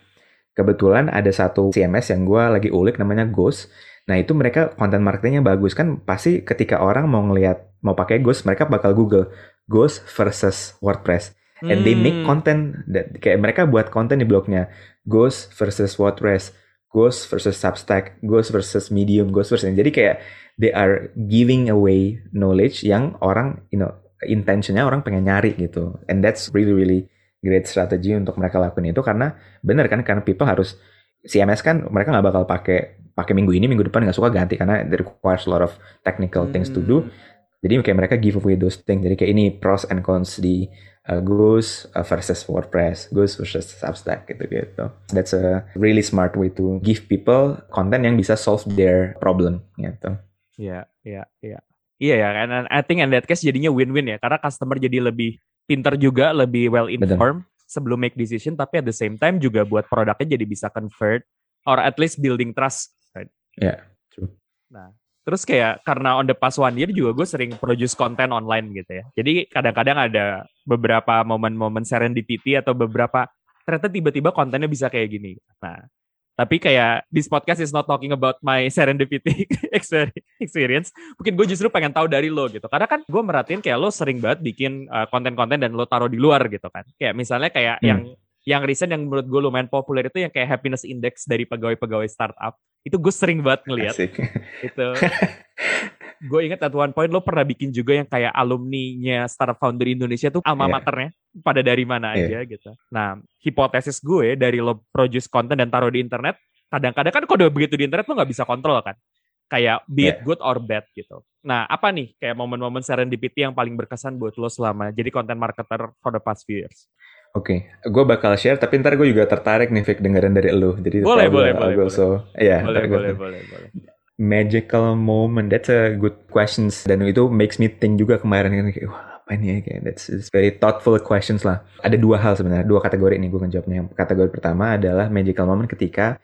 kebetulan ada satu CMS yang gue lagi ulik namanya Ghost. Nah itu mereka content marketingnya bagus kan pasti ketika orang mau ngelihat mau pakai Ghost mereka bakal Google Ghost versus WordPress and hmm. they make hmm. content that, kayak mereka buat konten di blognya Ghost versus WordPress Ghost versus Substack, Ghost versus Medium, Ghost versus jadi kayak they are giving away knowledge yang orang you know intentionnya orang pengen nyari gitu. And that's really really great strategy untuk mereka lakuin itu karena bener kan karena people harus CMS kan mereka nggak bakal pakai pakai minggu ini minggu depan nggak suka ganti karena it requires a lot of technical things to do. Hmm. jadi kayak mereka give away those things. Jadi kayak ini pros and cons di uh, Goose uh, versus WordPress, Goose versus Substack gitu-gitu. That's a really smart way to give people content yang bisa solve their problem gitu. Iya, iya, iya. Iya ya, and I think in that case jadinya win-win ya, karena customer jadi lebih pinter juga, lebih well informed sebelum make decision, tapi at the same time juga buat produknya jadi bisa convert or at least building trust. Right? Yeah, true. Nah, Terus kayak karena on the past one year juga gue sering produce konten online gitu ya. Jadi kadang-kadang ada beberapa momen-momen serendipity atau beberapa ternyata tiba-tiba kontennya bisa kayak gini. Nah, tapi kayak this podcast is not talking about my serendipity experience. Mungkin gue justru pengen tahu dari lo gitu. Karena kan gue merhatiin kayak lo sering banget bikin uh, konten-konten dan lo taruh di luar gitu kan. Kayak misalnya kayak hmm. yang yang recent yang menurut gue lumayan populer itu yang kayak happiness index dari pegawai-pegawai startup itu gue sering banget ngeliat itu gue inget at one point lo pernah bikin juga yang kayak alumni-nya startup founder Indonesia tuh alma yeah. maternya pada dari mana yeah. aja gitu nah hipotesis gue dari lo produce konten dan taruh di internet kadang-kadang kan kode begitu di internet lo nggak bisa kontrol kan kayak be it yeah. good or bad gitu. Nah, apa nih kayak momen-momen serendipity yang paling berkesan buat lo selama jadi content marketer for the past few years? Oke, okay. gue bakal share, tapi ntar gue juga tertarik nih, Vic, dengerin dari lu. Jadi boleh, boleh, boleh, boleh. So, yeah, boleh, boleh, boleh, boleh. Magical moment, that's a good questions. Dan itu makes me think juga kemarin kan kayak, wah apa ini ya? Kayak that's, that's very thoughtful questions lah. Ada dua hal sebenarnya, dua kategori ini gue jawabnya. Yang kategori pertama adalah magical moment ketika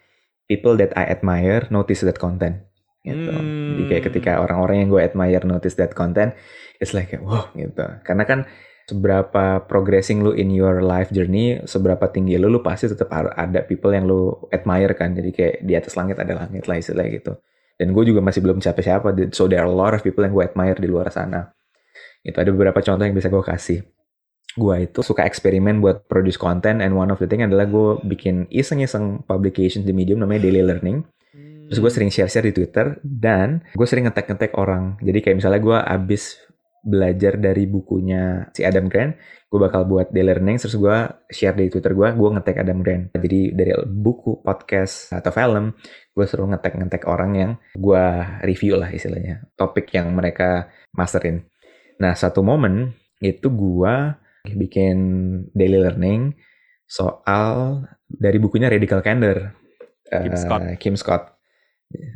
people that I admire notice that content. Gitu. Hmm. Jadi kayak ketika hmm. orang-orang yang gue admire notice that content, it's like, wow gitu. Karena kan seberapa progressing lu in your life journey, seberapa tinggi lu, lu pasti tetap ada people yang lu admire kan. Jadi kayak di atas langit ada langit lah istilahnya gitu. Dan gue juga masih belum capek siapa, so there are a lot of people yang gue admire di luar sana. Itu ada beberapa contoh yang bisa gue kasih. Gue itu suka eksperimen buat produce content, and one of the thing adalah gue bikin iseng-iseng publication di Medium namanya Daily Learning. Terus gue sering share-share di Twitter, dan gue sering ngetek-ngetek orang. Jadi kayak misalnya gue abis belajar dari bukunya si Adam Grant, gue bakal buat daily learning, terus gue share di Twitter gue, gue ngetek Adam Grant. Jadi dari buku, podcast, atau film, gue selalu ngetek-ngetek orang yang gue review lah istilahnya. Topik yang mereka masterin. Nah, satu momen itu gue bikin daily learning soal dari bukunya Radical Candor. Kim Scott. Uh, Kim Scott.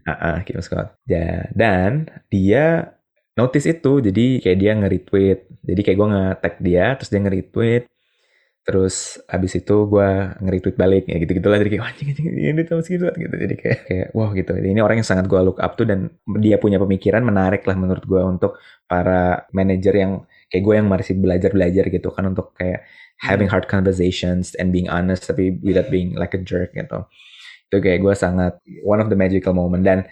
Uh, uh, Kim Scott. Ya, dan dia notice itu jadi kayak dia nge-retweet. Jadi kayak gue nge-tag dia terus dia nge-retweet. Terus abis itu gue nge-retweet balik ya gitu gitulah jadi kayak anjing anjing ini tuh segitu gitu. Jadi kayak kayak wah gitu. Ini orang yang sangat gue look up tuh dan dia punya pemikiran menarik lah menurut gue untuk para manajer yang kayak gue yang masih belajar belajar gitu kan untuk kayak having hard conversations and being honest tapi without being like a jerk gitu. Itu kayak gue sangat one of the magical moment. Dan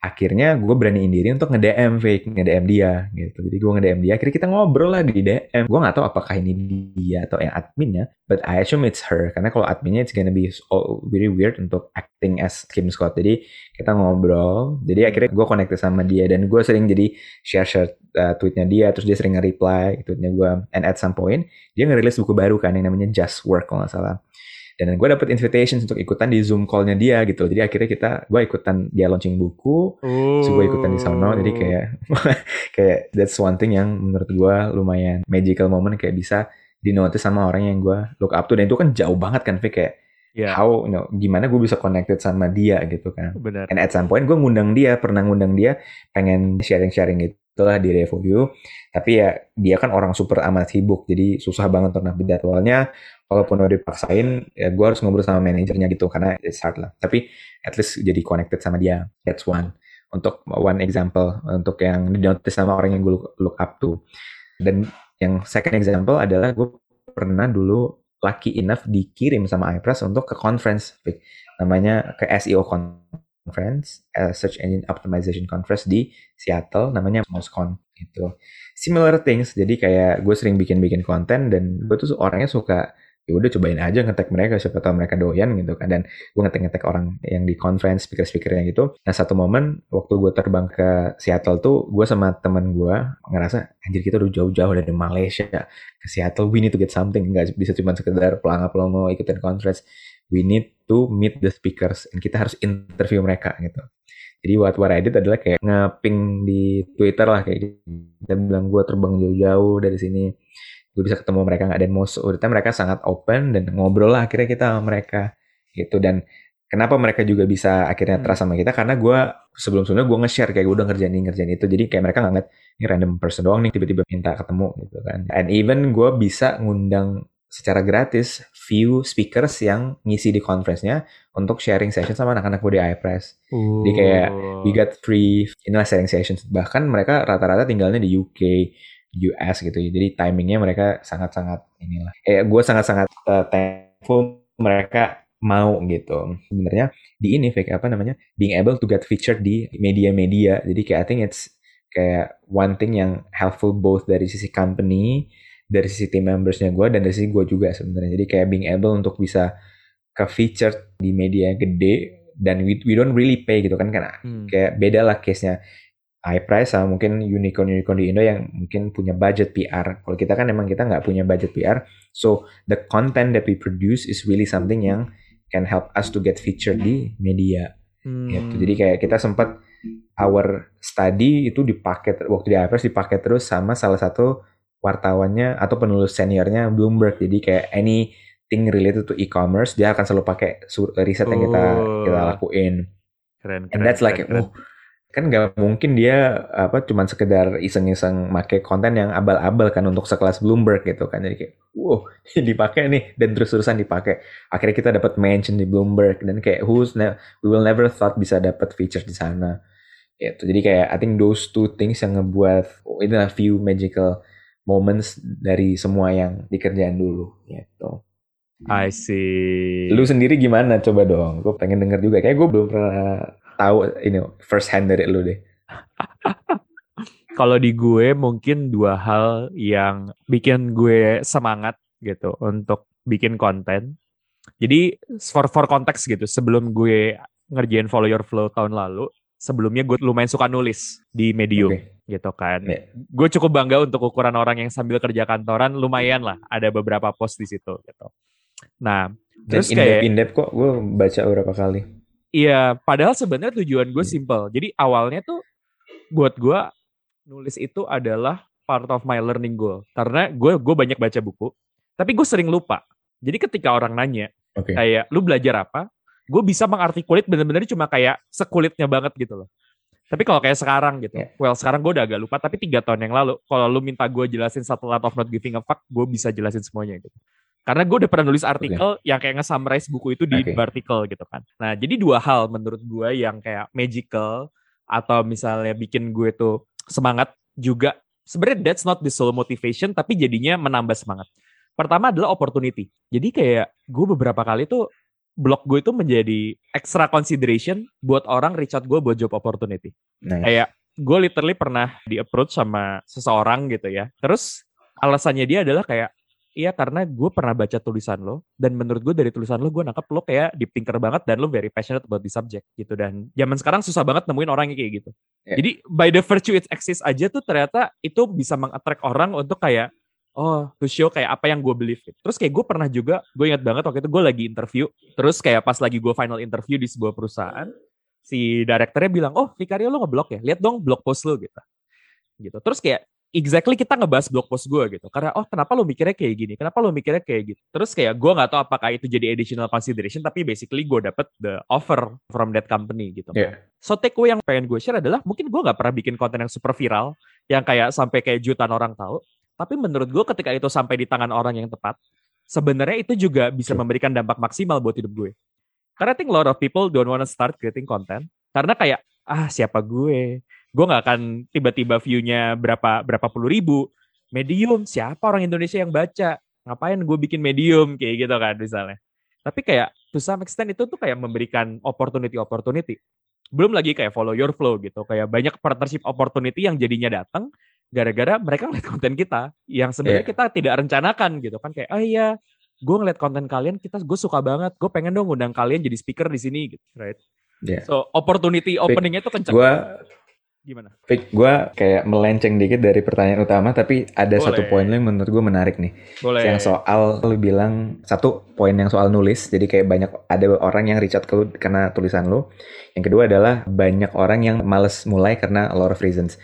akhirnya gue beraniin diri untuk nge-DM fake nge-DM dia gitu. Jadi gue nge-DM dia akhirnya kita ngobrol lah di DM gue nggak tahu apakah ini dia atau yang adminnya but I assume it's her. Karena kalau adminnya it's gonna be so very weird untuk acting as Kim Scott. Jadi kita ngobrol. Jadi akhirnya gue connected sama dia dan gue sering jadi share share uh, tweetnya dia terus dia sering nge-reply tweetnya gue and at some point dia ngerilis buku baru kan yang namanya Just Work kalau nggak salah dan gue dapet invitation untuk ikutan di zoom callnya dia gitu jadi akhirnya kita gue ikutan dia launching buku oh. so gue ikutan di sana jadi kayak kayak that's one thing yang menurut gue lumayan magical moment kayak bisa di notice sama orang yang gue look up to dan itu kan jauh banget kan Vic kayak yeah. how you know gimana gue bisa connected sama dia gitu kan Bener. and at some point gue ngundang dia pernah ngundang dia pengen sharing-sharing gitu lah di review tapi ya dia kan orang super amat sibuk jadi susah banget untuk nabi jadwalnya walaupun udah dipaksain ya gue harus ngobrol sama manajernya gitu karena it's hard lah. Tapi at least jadi connected sama dia. That's one. Untuk one example untuk yang di notice sama orang yang gue look, up to. Dan yang second example adalah gue pernah dulu lucky enough dikirim sama iPress untuk ke conference. Namanya ke SEO conference uh, search engine optimization conference di Seattle namanya MOSCON itu similar things jadi kayak gue sering bikin-bikin konten dan gue tuh orangnya suka ya udah cobain aja ngetek mereka siapa tahu mereka doyan gitu kan. Dan gue ngetek ngetek orang yang di conference speaker speakernya gitu. Nah satu momen waktu gue terbang ke Seattle tuh gue sama teman gue ngerasa anjir kita udah jauh-jauh dari Malaysia ke Seattle we need to get something. Nggak bisa cuma sekedar pelangga pelongo ikutin conference. We need to meet the speakers and kita harus interview mereka gitu. Jadi what what I did adalah kayak ngeping di Twitter lah kayak kita bilang gue terbang jauh-jauh dari sini gue bisa ketemu mereka nggak dan most of mereka sangat open dan ngobrol lah akhirnya kita sama mereka gitu dan kenapa mereka juga bisa akhirnya hmm. trust sama kita karena gue sebelum sebelumnya gue nge-share kayak gue udah ngerjain ini ngerjain itu jadi kayak mereka nggak ngeliat ini random person doang nih tiba-tiba minta ketemu gitu kan and even gue bisa ngundang secara gratis few speakers yang ngisi di conference-nya untuk sharing session sama anak-anak gue di iPress. Uh. Jadi kayak we got free inilah sharing sessions. Bahkan mereka rata-rata tinggalnya di UK, US gitu ya. Jadi timingnya mereka sangat-sangat inilah. Eh gue sangat-sangat uh, thankful mereka mau gitu. Sebenarnya di ini fake apa namanya being able to get featured di media-media. Jadi kayak I think it's kayak one thing yang helpful both dari sisi company, dari sisi team membersnya gue dan dari sisi gue juga sebenarnya. Jadi kayak being able untuk bisa ke featured di media gede dan we, we don't really pay gitu kan karena hmm. kayak beda lah case-nya iPrice sama mungkin unicorn-unicorn di Indo yang mungkin punya budget PR. Kalau kita kan emang kita nggak punya budget PR. So the content that we produce is really something yang can help us to get featured di media. Hmm. Gitu. Jadi kayak kita sempat our study itu dipakai waktu di iPrice dipakai terus sama salah satu wartawannya atau penulis seniornya Bloomberg. Jadi kayak anything related to e-commerce dia akan selalu pakai riset yang kita kita oh. lakuin. Keren, keren, And that's like keren, keren. oh kan nggak mungkin dia apa cuman sekedar iseng-iseng make konten yang abal-abal kan untuk sekelas Bloomberg gitu kan jadi kayak wow dipakai nih dan terus-terusan dipakai akhirnya kita dapat mention di Bloomberg dan kayak who's ne we will never thought bisa dapat feature di sana itu jadi kayak I think those two things yang ngebuat oh, itu a few magical moments dari semua yang dikerjain dulu gitu I see. Lu sendiri gimana? Coba dong. Gue pengen denger juga. Kayak gue belum pernah tahu ini first hand dari lu deh. Kalau di gue mungkin dua hal yang bikin gue semangat gitu untuk bikin konten. Jadi for for konteks gitu, sebelum gue ngerjain Follow Your Flow tahun lalu, sebelumnya gue lumayan suka nulis di Medium okay. gitu kan. Yeah. Gue cukup bangga untuk ukuran orang yang sambil kerja kantoran lumayan lah, ada beberapa post di situ gitu. Nah, Dan terus kayak in depth kok gue baca beberapa kali. Iya, padahal sebenarnya tujuan gue simple. Jadi awalnya tuh buat gue nulis itu adalah part of my learning goal. Karena gue gue banyak baca buku, tapi gue sering lupa. Jadi ketika orang nanya, okay. kayak lu belajar apa? Gue bisa mengartikulit bener-bener cuma kayak sekulitnya banget gitu loh. Tapi kalau kayak sekarang gitu, yeah. well sekarang gue udah agak lupa. Tapi tiga tahun yang lalu, kalau lu minta gue jelasin satu lot of not giving a fuck, gue bisa jelasin semuanya gitu. Karena gue udah pernah nulis artikel okay. yang kayak nge-summarize buku itu di okay. artikel gitu kan. Nah, jadi dua hal menurut gue yang kayak magical atau misalnya bikin gue tuh semangat juga. Sebenarnya that's not the sole motivation, tapi jadinya menambah semangat. Pertama adalah opportunity. Jadi kayak gue beberapa kali tuh blog gue itu menjadi extra consideration buat orang reach out gue buat job opportunity. Nice. Kayak gue literally pernah di approach sama seseorang gitu ya. Terus alasannya dia adalah kayak Iya karena gue pernah baca tulisan lo dan menurut gue dari tulisan lo gue nangkep lo kayak deep thinker banget dan lo very passionate about the subject gitu dan zaman sekarang susah banget nemuin orang yang kayak gitu. Yeah. Jadi by the virtue it exists aja tuh ternyata itu bisa mengattract orang untuk kayak oh to show kayak apa yang gue believe gitu. Terus kayak gue pernah juga, gue ingat banget waktu itu gue lagi interview, terus kayak pas lagi gue final interview di sebuah perusahaan, si direkturnya bilang, oh Vicario lo ngeblok ya, lihat dong blog post lo gitu. Gitu. Terus kayak exactly kita ngebahas blog post gue gitu. Karena oh kenapa lo mikirnya kayak gini? Kenapa lo mikirnya kayak gitu? Terus kayak gue nggak tahu apakah itu jadi additional consideration, tapi basically gue dapet the offer from that company gitu. Yeah. So take away yang pengen gue share adalah mungkin gue nggak pernah bikin konten yang super viral, yang kayak sampai kayak jutaan orang tahu. Tapi menurut gue ketika itu sampai di tangan orang yang tepat, sebenarnya itu juga bisa memberikan dampak maksimal buat hidup gue. Karena I think a lot of people don't wanna start creating content. Karena kayak, ah siapa gue? Gue gak akan tiba-tiba view-nya berapa berapa puluh ribu. Medium, siapa orang Indonesia yang baca? Ngapain gue bikin medium? Kayak gitu kan misalnya. Tapi kayak to some extent itu tuh kayak memberikan opportunity-opportunity. Belum lagi kayak follow your flow gitu. Kayak banyak partnership opportunity yang jadinya datang gara-gara mereka ngeliat konten kita yang sebenarnya yeah. kita tidak rencanakan gitu kan kayak oh iya gue ngeliat konten kalian kita gue suka banget gue pengen dong undang kalian jadi speaker di sini gitu right yeah. so opportunity openingnya tuh kenceng gue gimana? Fik, gue kayak melenceng dikit dari pertanyaan utama tapi ada Boleh. satu poin yang menurut gue menarik nih. Boleh. yang soal lu bilang satu poin yang soal nulis. Jadi kayak banyak ada orang yang reach out ke lu karena tulisan lu. Yang kedua adalah banyak orang yang males mulai karena a lot of reasons.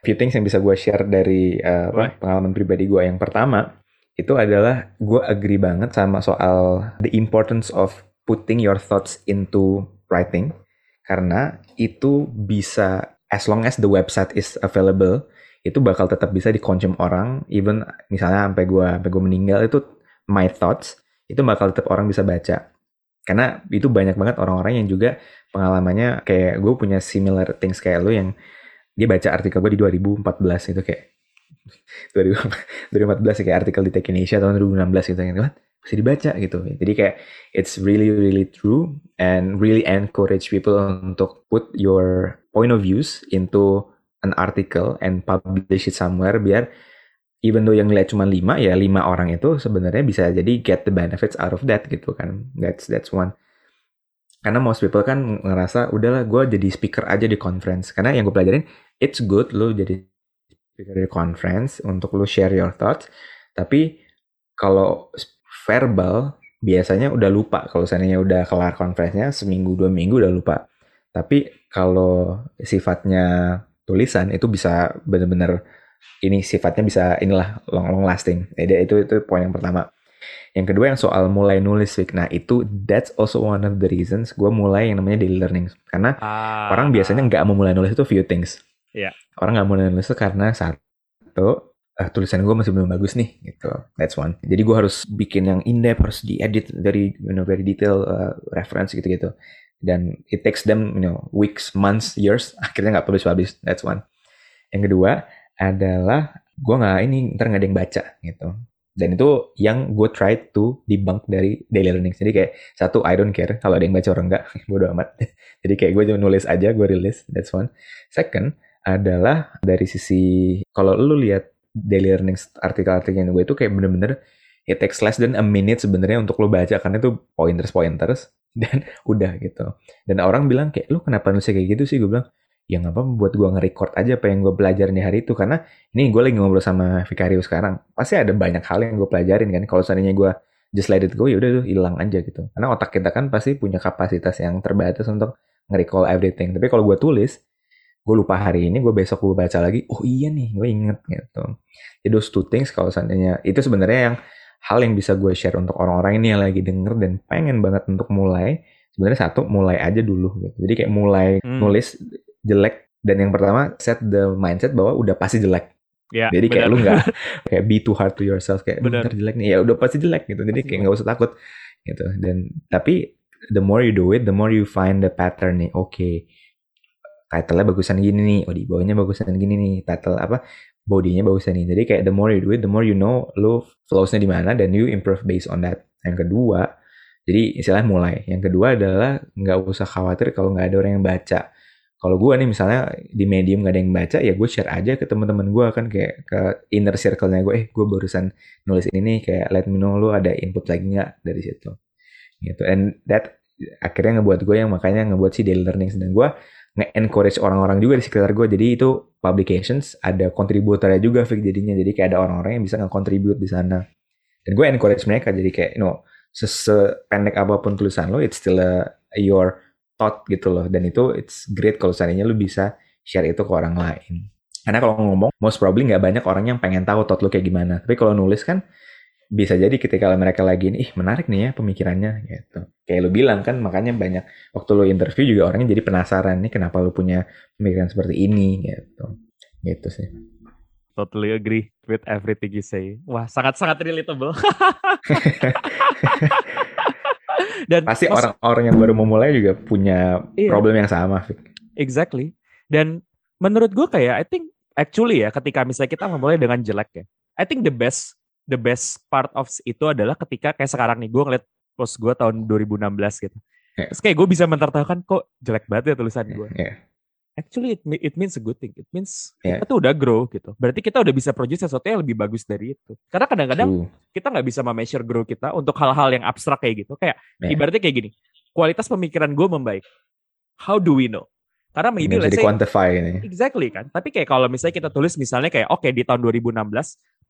Few things yang bisa gue share dari uh, pengalaman pribadi gue. Yang pertama itu adalah gue agree banget sama soal the importance of putting your thoughts into writing. Karena itu bisa as long as the website is available itu bakal tetap bisa dikonsum orang. Even misalnya sampai gue sampai gue meninggal itu my thoughts itu bakal tetap orang bisa baca. Karena itu banyak banget orang-orang yang juga pengalamannya kayak gue punya similar things kayak lo yang dia baca artikel gue di 2014 itu kayak 2014 kayak artikel di Tech Indonesia tahun 2016 gitu kan bisa dibaca? gitu. Jadi kayak it's really really true and really encourage people untuk put your point of views into an article and publish it somewhere biar even though yang lihat cuma lima ya lima orang itu sebenarnya bisa jadi get the benefits out of that gitu kan. That's that's one. Karena most people kan ngerasa udahlah gue jadi speaker aja di conference. Karena yang gue pelajarin it's good lo jadi speaker di conference untuk lo share your thoughts. Tapi kalau verbal biasanya udah lupa. Kalau seandainya udah kelar conference-nya seminggu dua minggu udah lupa. Tapi kalau sifatnya tulisan itu bisa bener-bener ini sifatnya bisa inilah long long lasting jadi itu itu poin yang pertama yang kedua yang soal mulai nulis Vic. Nah itu that's also one of the reasons gue mulai yang namanya daily learning. Karena ah, orang biasanya nggak mau mulai nulis itu few things. Yeah. Orang nggak mau mulai nulis itu karena satu uh, tulisan gue masih belum bagus nih gitu. That's one. Jadi gue harus bikin yang in depth harus diedit dari you know very detail uh, reference gitu-gitu. Dan it takes them you know weeks, months, years. Akhirnya nggak publish publish. That's one. Yang kedua adalah gue nggak ini ntar nggak ada yang baca gitu dan itu yang gue try to debunk dari daily learning jadi kayak satu I don't care kalau ada yang baca orang enggak bodo amat jadi kayak gue cuma nulis aja gue rilis that's one second adalah dari sisi kalau lu lihat daily learning artikel-artikel gue itu kayak bener-bener it takes less than a minute sebenarnya untuk lo baca karena itu pointers pointers dan udah gitu. Dan orang bilang kayak lu kenapa nulis kayak gitu sih? Gue bilang ya nggak apa buat gue nge-record aja apa yang gue pelajarin di hari itu. Karena ini gue lagi ngobrol sama Vicario sekarang pasti ada banyak hal yang gue pelajarin kan. Kalau seandainya gue just let it go ya udah tuh hilang aja gitu. Karena otak kita kan pasti punya kapasitas yang terbatas untuk nge-recall everything. Tapi kalau gue tulis gue lupa hari ini gue besok gue baca lagi oh iya nih gue inget gitu. Jadi those two things kalau seandainya itu sebenarnya yang hal yang bisa gue share untuk orang-orang ini yang lagi denger dan pengen banget untuk mulai sebenarnya satu mulai aja dulu gitu jadi kayak mulai hmm. nulis jelek dan yang pertama set the mindset bahwa udah pasti jelek. Ya, jadi kayak bener. lu nggak kayak be too hard to yourself kayak bener jelek nih ya udah pasti jelek gitu. Jadi kayak nggak usah takut gitu. Dan tapi the more you do it, the more you find the pattern nih. Oke, okay, title-nya bagusan gini nih. Oh di bawahnya bagusan gini nih. Title apa? Bodinya bagusan nih. Jadi kayak the more you do it, the more you know lu flows-nya di mana dan you improve based on that. Yang kedua, Jadi istilahnya mulai. Yang kedua adalah nggak usah khawatir kalau nggak ada orang yang baca. Kalau gue nih misalnya di medium nggak ada yang baca, ya gue share aja ke teman-teman gue kan kayak ke inner circle-nya gue. Eh, gue barusan nulis ini nih, kayak let me know lu ada input lagi nggak dari situ. Gitu. And that akhirnya ngebuat gue yang makanya ngebuat si daily learning. Dan gue nge-encourage orang-orang juga di sekitar gue. Jadi itu publications ada kontributornya juga Fik jadinya. Jadi kayak ada orang-orang yang bisa nge-contribute di sana. Dan gue encourage mereka jadi kayak you know, sependek apa pun tulisan lo, it's still a, your thought gitu loh. Dan itu it's great kalau seandainya lo bisa share itu ke orang lain. Karena kalau ngomong, most probably nggak banyak orang yang pengen tahu thought lo kayak gimana. Tapi kalau nulis kan, bisa jadi ketika mereka lagi ih menarik nih ya pemikirannya gitu. Kayak lo bilang kan makanya banyak waktu lo interview juga orangnya jadi penasaran nih kenapa lo punya pemikiran seperti ini gitu. Gitu sih. Totally agree with everything you say. Wah, sangat-sangat relatable. Dan pasti orang-orang yang baru memulai juga punya iya. problem yang sama, Exactly. Dan menurut gue kayak I think actually ya ketika misalnya kita memulai dengan jelek ya. I think the best the best part of itu adalah ketika kayak sekarang nih gue ngeliat post gue tahun 2016 gitu. Yeah. Terus kayak gue bisa mentertawakan kok jelek banget ya tulisan gue. Yeah. Actually it, it means a good thing. It means yeah. kita tuh udah grow gitu. Berarti kita udah bisa produce sesuatu yang lebih bagus dari itu. Karena kadang-kadang kita nggak bisa measure grow kita untuk hal-hal yang abstrak kayak gitu. Kayak yeah. ibaratnya kayak gini. Kualitas pemikiran gue membaik. How do we know? Karena maybe let's say quantify ini. Exactly kan. Tapi kayak kalau misalnya kita tulis misalnya kayak oke okay, di tahun 2016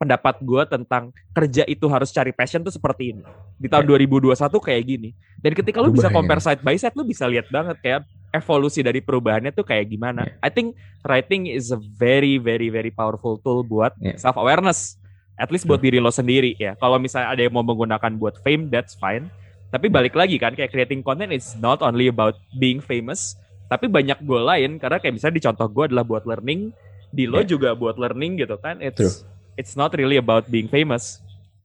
pendapat gue tentang kerja itu harus cari passion tuh seperti ini. Di tahun yeah. 2021 kayak gini. Dan ketika lu bisa compare side by side lu bisa lihat banget kayak evolusi dari perubahannya tuh kayak gimana. Yeah. I think writing is a very very very powerful tool buat yeah. self awareness. At least buat diri lo sendiri ya. Kalau misalnya ada yang mau menggunakan buat fame that's fine. Tapi balik lagi kan kayak creating content is not only about being famous tapi banyak goal lain karena kayak misalnya di contoh gue adalah buat learning di lo yeah. juga buat learning gitu kan it's True. It's not really about being famous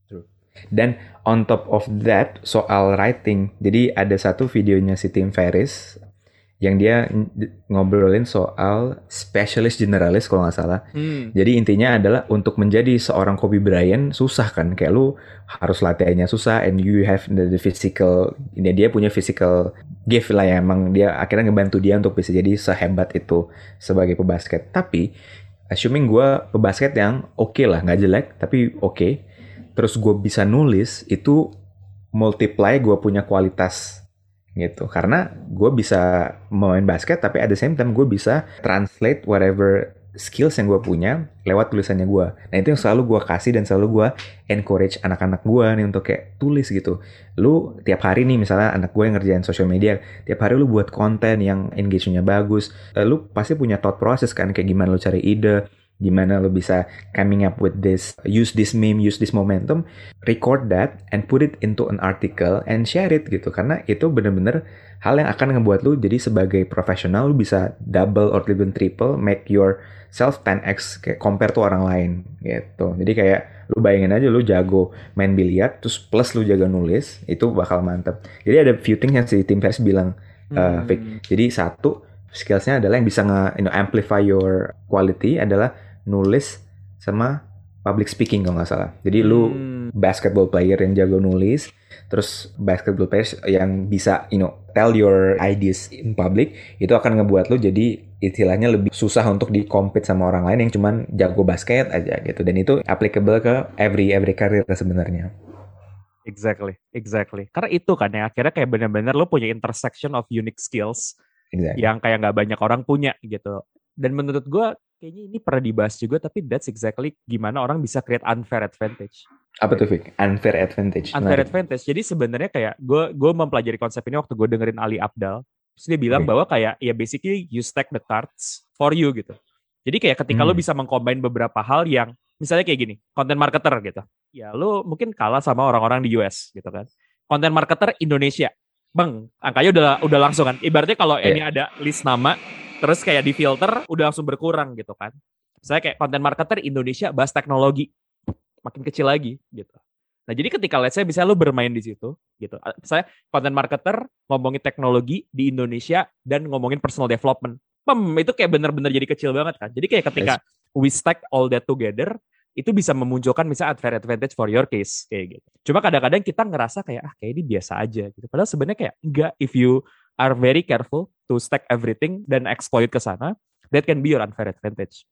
True. dan on top of that soal writing jadi ada satu videonya si Tim Ferris yang dia ngobrolin soal specialist generalis kalau nggak salah. Hmm. Jadi intinya adalah untuk menjadi seorang Kobe Bryant susah kan, kayak lu harus latihannya susah, and you have the, the physical, ini dia punya physical gift lah ya, emang dia akhirnya ngebantu dia untuk bisa jadi sehebat itu sebagai pebasket. Tapi assuming gue pebasket yang oke okay lah, nggak jelek, tapi oke. Okay. Terus gue bisa nulis itu multiply gue punya kualitas gitu karena gue bisa main basket tapi at the same time gue bisa translate whatever skills yang gue punya lewat tulisannya gue nah itu yang selalu gue kasih dan selalu gue encourage anak-anak gue nih untuk kayak tulis gitu. Lu tiap hari nih misalnya anak gue yang ngerjain social media tiap hari lu buat konten yang engagementnya bagus eh, lu pasti punya thought process kan kayak gimana lu cari ide gimana lo bisa coming up with this use this meme use this momentum record that and put it into an article and share it gitu. Karena itu bener-bener hal yang akan ngebuat lo jadi sebagai profesional lo bisa double or even triple make your self 10x kayak compare tuh orang lain gitu jadi kayak lu bayangin aja lu jago main biliar terus plus lu jago nulis itu bakal mantep jadi ada few things yang si Tim Ferriss bilang uh, hmm. jadi satu skillsnya adalah yang bisa nge you know, amplify your quality adalah nulis sama public speaking kalau nggak salah. Jadi hmm. lu basketball player yang jago nulis, terus basketball player yang bisa you know tell your ideas in public itu akan ngebuat lu jadi istilahnya lebih susah untuk di compete sama orang lain yang cuman jago basket aja gitu dan itu applicable ke every every career sebenarnya. Exactly, exactly. Karena itu kan yang akhirnya kayak benar-benar lo punya intersection of unique skills exactly. yang kayak nggak banyak orang punya gitu. Dan menurut gue kayaknya ini pernah dibahas juga tapi that's exactly gimana orang bisa create unfair advantage. Apa tuh Vic? Unfair advantage. Unfair advantage. Jadi sebenarnya kayak gue gue mempelajari konsep ini waktu gue dengerin Ali Abdal. Terus dia bilang okay. bahwa kayak ya basically you stack the cards for you gitu. Jadi kayak ketika hmm. lo bisa mengcombine beberapa hal yang misalnya kayak gini, content marketer gitu. Ya lo mungkin kalah sama orang-orang di US gitu kan. Content marketer Indonesia. Bang, angkanya udah udah langsung kan. Ibaratnya kalau yeah. ini ada list nama, terus kayak di filter udah langsung berkurang gitu kan saya kayak konten marketer Indonesia bahas teknologi makin kecil lagi gitu nah jadi ketika let's say bisa lu bermain di situ gitu saya konten marketer ngomongin teknologi di Indonesia dan ngomongin personal development pem itu kayak bener-bener jadi kecil banget kan jadi kayak ketika yes. we stack all that together itu bisa memunculkan misalnya unfair advantage for your case kayak gitu. Cuma kadang-kadang kita ngerasa kayak ah kayak ini biasa aja gitu. Padahal sebenarnya kayak enggak if you are very careful to stack everything dan exploit ke sana, that can be your unfair advantage.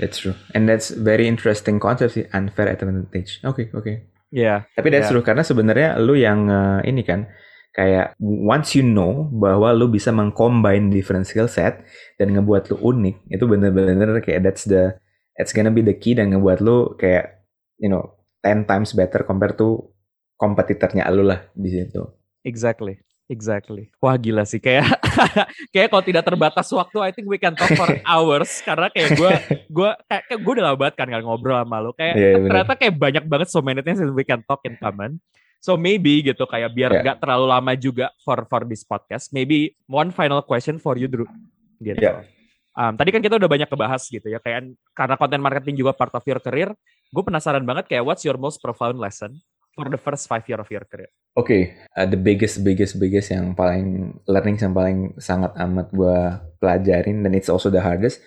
That's true. And that's very interesting concept sih unfair advantage. Oke, okay, oke. Okay. Yeah. Tapi that's yeah. true karena sebenarnya lu yang uh, ini kan kayak once you know bahwa lu bisa mengcombine different skill set dan ngebuat lu unik, itu bener-bener kayak that's the it's gonna be the key dan ngebuat lu kayak you know 10 times better compared to kompetitornya lu lah di situ. Exactly. Exactly. Wah gila sih kayak kayak kalau tidak terbatas waktu I think we can talk for hours karena kayak gue gue kayak, kayak gue udah lama banget kan kan ngobrol sama lo kayak yeah, iya, ternyata kayak banyak banget so many things we can talk in common. So maybe gitu kayak biar yeah. gak terlalu lama juga for for this podcast. Maybe one final question for you Drew. Gitu. Yeah. Um, tadi kan kita udah banyak kebahas gitu ya kayak karena content marketing juga part of your career. Gue penasaran banget kayak what's your most profound lesson for the first five year of your career? Oke, okay. uh, the biggest, biggest, biggest yang paling learning yang paling sangat amat gue pelajarin dan it's also the hardest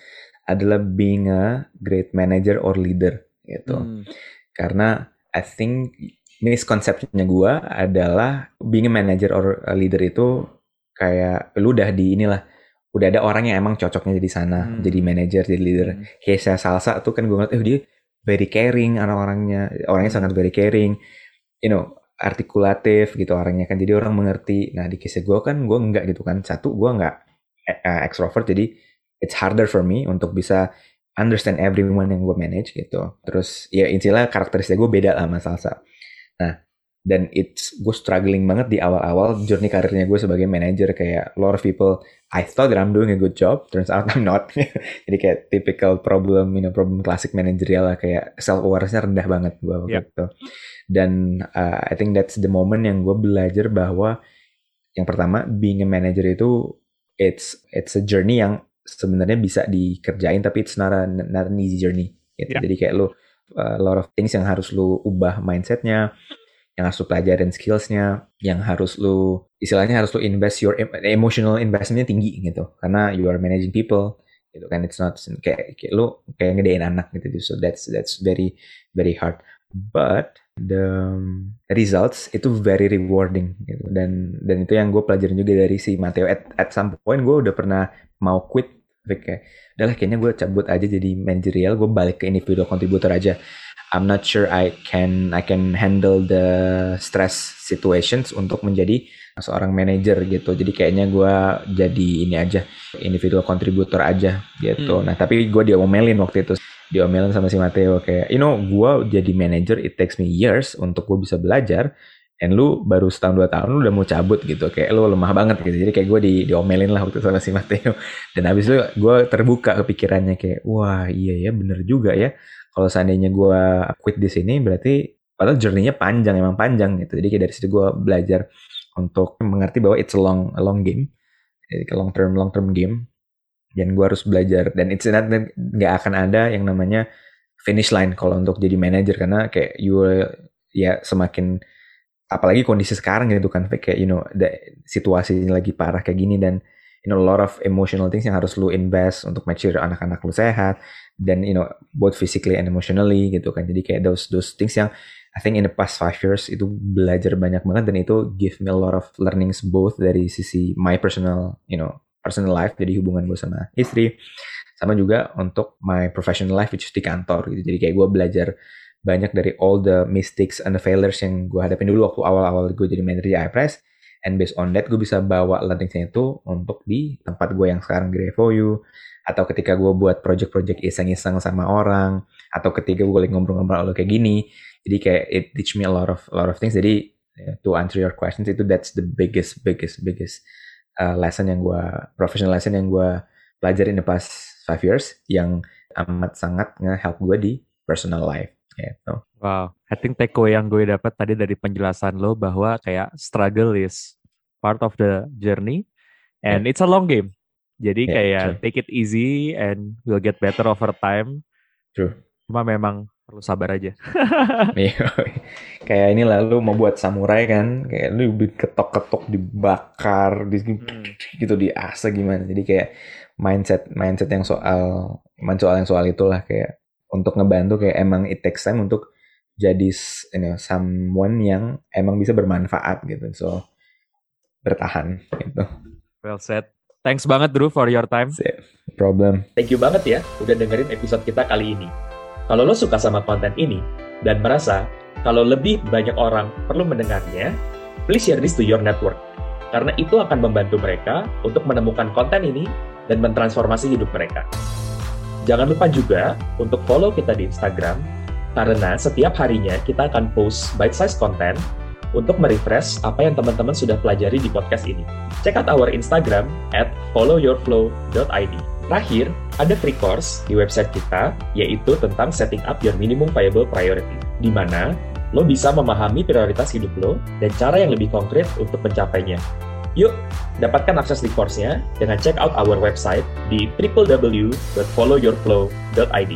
adalah being a great manager or leader gitu. Hmm. Karena I think miskonsepsinya gue adalah being a manager or a leader itu kayak lu udah di inilah udah ada orang yang emang cocoknya jadi sana hmm. jadi manager jadi leader hmm. kayak saya salsa tuh kan gue ngeliat eh dia very caring orang-orangnya orangnya sangat very caring you know artikulatif gitu orangnya kan. Jadi orang mengerti. Nah di case gue kan gue enggak gitu kan. Satu gue enggak uh, extrovert. Jadi it's harder for me untuk bisa understand everyone yang gue manage gitu. Terus ya intinya karakteristik gue beda lah sama salsa. Nah dan it's gue struggling banget di awal-awal journey karirnya gue sebagai manager. Kayak a lot of people I thought that I'm doing a good job. Turns out I'm not. Jadi kayak typical problem you know problem classic managerial lah. Kayak self awarenessnya rendah banget gue waktu yep. itu. Dan uh, I think that's the moment yang gue belajar bahwa yang pertama being a manager itu it's it's a journey yang sebenarnya bisa dikerjain tapi it's not, a, not an easy journey. Gitu. Yeah. jadi kayak lu uh, a lot of things yang harus lu ubah mindsetnya yang harus lu pelajarin skillsnya, yang harus lu istilahnya harus lu invest your emotional investmentnya tinggi gitu, karena you are managing people gitu kan. It's not kayak, kayak lu kayak ngedein anak gitu so that's that's very very hard. But the results itu very rewarding gitu. Dan dan itu yang gue pelajarin juga dari si Matteo. At, at some point gue udah pernah mau quit kayak udahlah kayaknya gue cabut aja jadi managerial gue balik ke individual contributor aja I'm not sure I can I can handle the stress situations untuk menjadi seorang manager gitu. Jadi kayaknya gue jadi ini aja individual contributor aja gitu. Hmm. Nah tapi gue diomelin waktu itu diomelin sama si Matteo kayak you know gue jadi manager it takes me years untuk gue bisa belajar and lu baru setahun dua tahun lu udah mau cabut gitu kayak lu lemah banget gitu jadi kayak gue di diomelin lah waktu sama si Matteo dan habis itu gue terbuka kepikirannya kayak wah iya ya bener juga ya kalau seandainya gue quit di sini berarti padahal journey-nya panjang emang panjang gitu. Jadi kayak dari situ gue belajar untuk mengerti bahwa it's a long a long game. Jadi long term long term game. Dan gue harus belajar. Dan it's not nggak akan ada yang namanya finish line kalau untuk jadi manager. Karena kayak you ya semakin apalagi kondisi sekarang gitu kan kayak you know the situasi lagi parah kayak gini. Dan you know a lot of emotional things yang harus lu invest untuk make sure anak-anak lu sehat dan you know both physically and emotionally gitu kan. Jadi kayak those those things yang I think in the past five years itu belajar banyak banget dan itu give me a lot of learnings both dari sisi my personal you know personal life jadi hubungan gue sama istri sama juga untuk my professional life which is di kantor gitu. Jadi kayak gue belajar banyak dari all the mistakes and the failures yang gue hadapin dulu waktu awal-awal gue jadi manager di iPress and based on that gue bisa bawa learningsnya itu untuk di tempat gue yang sekarang di FOU atau ketika gue buat project-project iseng-iseng sama orang atau ketika gue lagi ngobrol-ngobrol kayak gini jadi kayak it teach me a lot of a lot of things jadi yeah, to answer your questions itu that's the biggest biggest biggest uh, lesson yang gue professional lesson yang gue pelajarin the past five years yang amat sangat nge-help gue di personal life gitu. Wow, I think takeaway yang gue dapat tadi dari penjelasan lo bahwa kayak struggle is part of the journey and yeah. it's a long game. Jadi yeah, kayak true. take it easy and we'll get better over time. True. Cuma memang perlu sabar aja. Iya, kayak ini lah lu mau buat samurai kan, kayak lu ketok-ketok dibakar, di, hmm. gitu diasah gimana. Jadi kayak mindset mindset yang soal soal yang soal itulah kayak untuk ngebantu kayak emang it takes time untuk jadi you know, someone yang emang bisa bermanfaat gitu. So bertahan gitu. Well said. Thanks banget Drew for your time. Problem. Thank you banget ya udah dengerin episode kita kali ini. Kalau lo suka sama konten ini dan merasa kalau lebih banyak orang perlu mendengarnya, please share this to your network. Karena itu akan membantu mereka untuk menemukan konten ini dan mentransformasi hidup mereka. Jangan lupa juga untuk follow kita di Instagram, karena setiap harinya kita akan post bite-size content untuk merefresh apa yang teman-teman sudah pelajari di podcast ini. Check out our Instagram at followyourflow.id. Terakhir, ada free course di website kita, yaitu tentang setting up your minimum viable priority, di mana lo bisa memahami prioritas hidup lo dan cara yang lebih konkret untuk mencapainya. Yuk, dapatkan akses di course-nya dengan check out our website di www.followyourflow.id.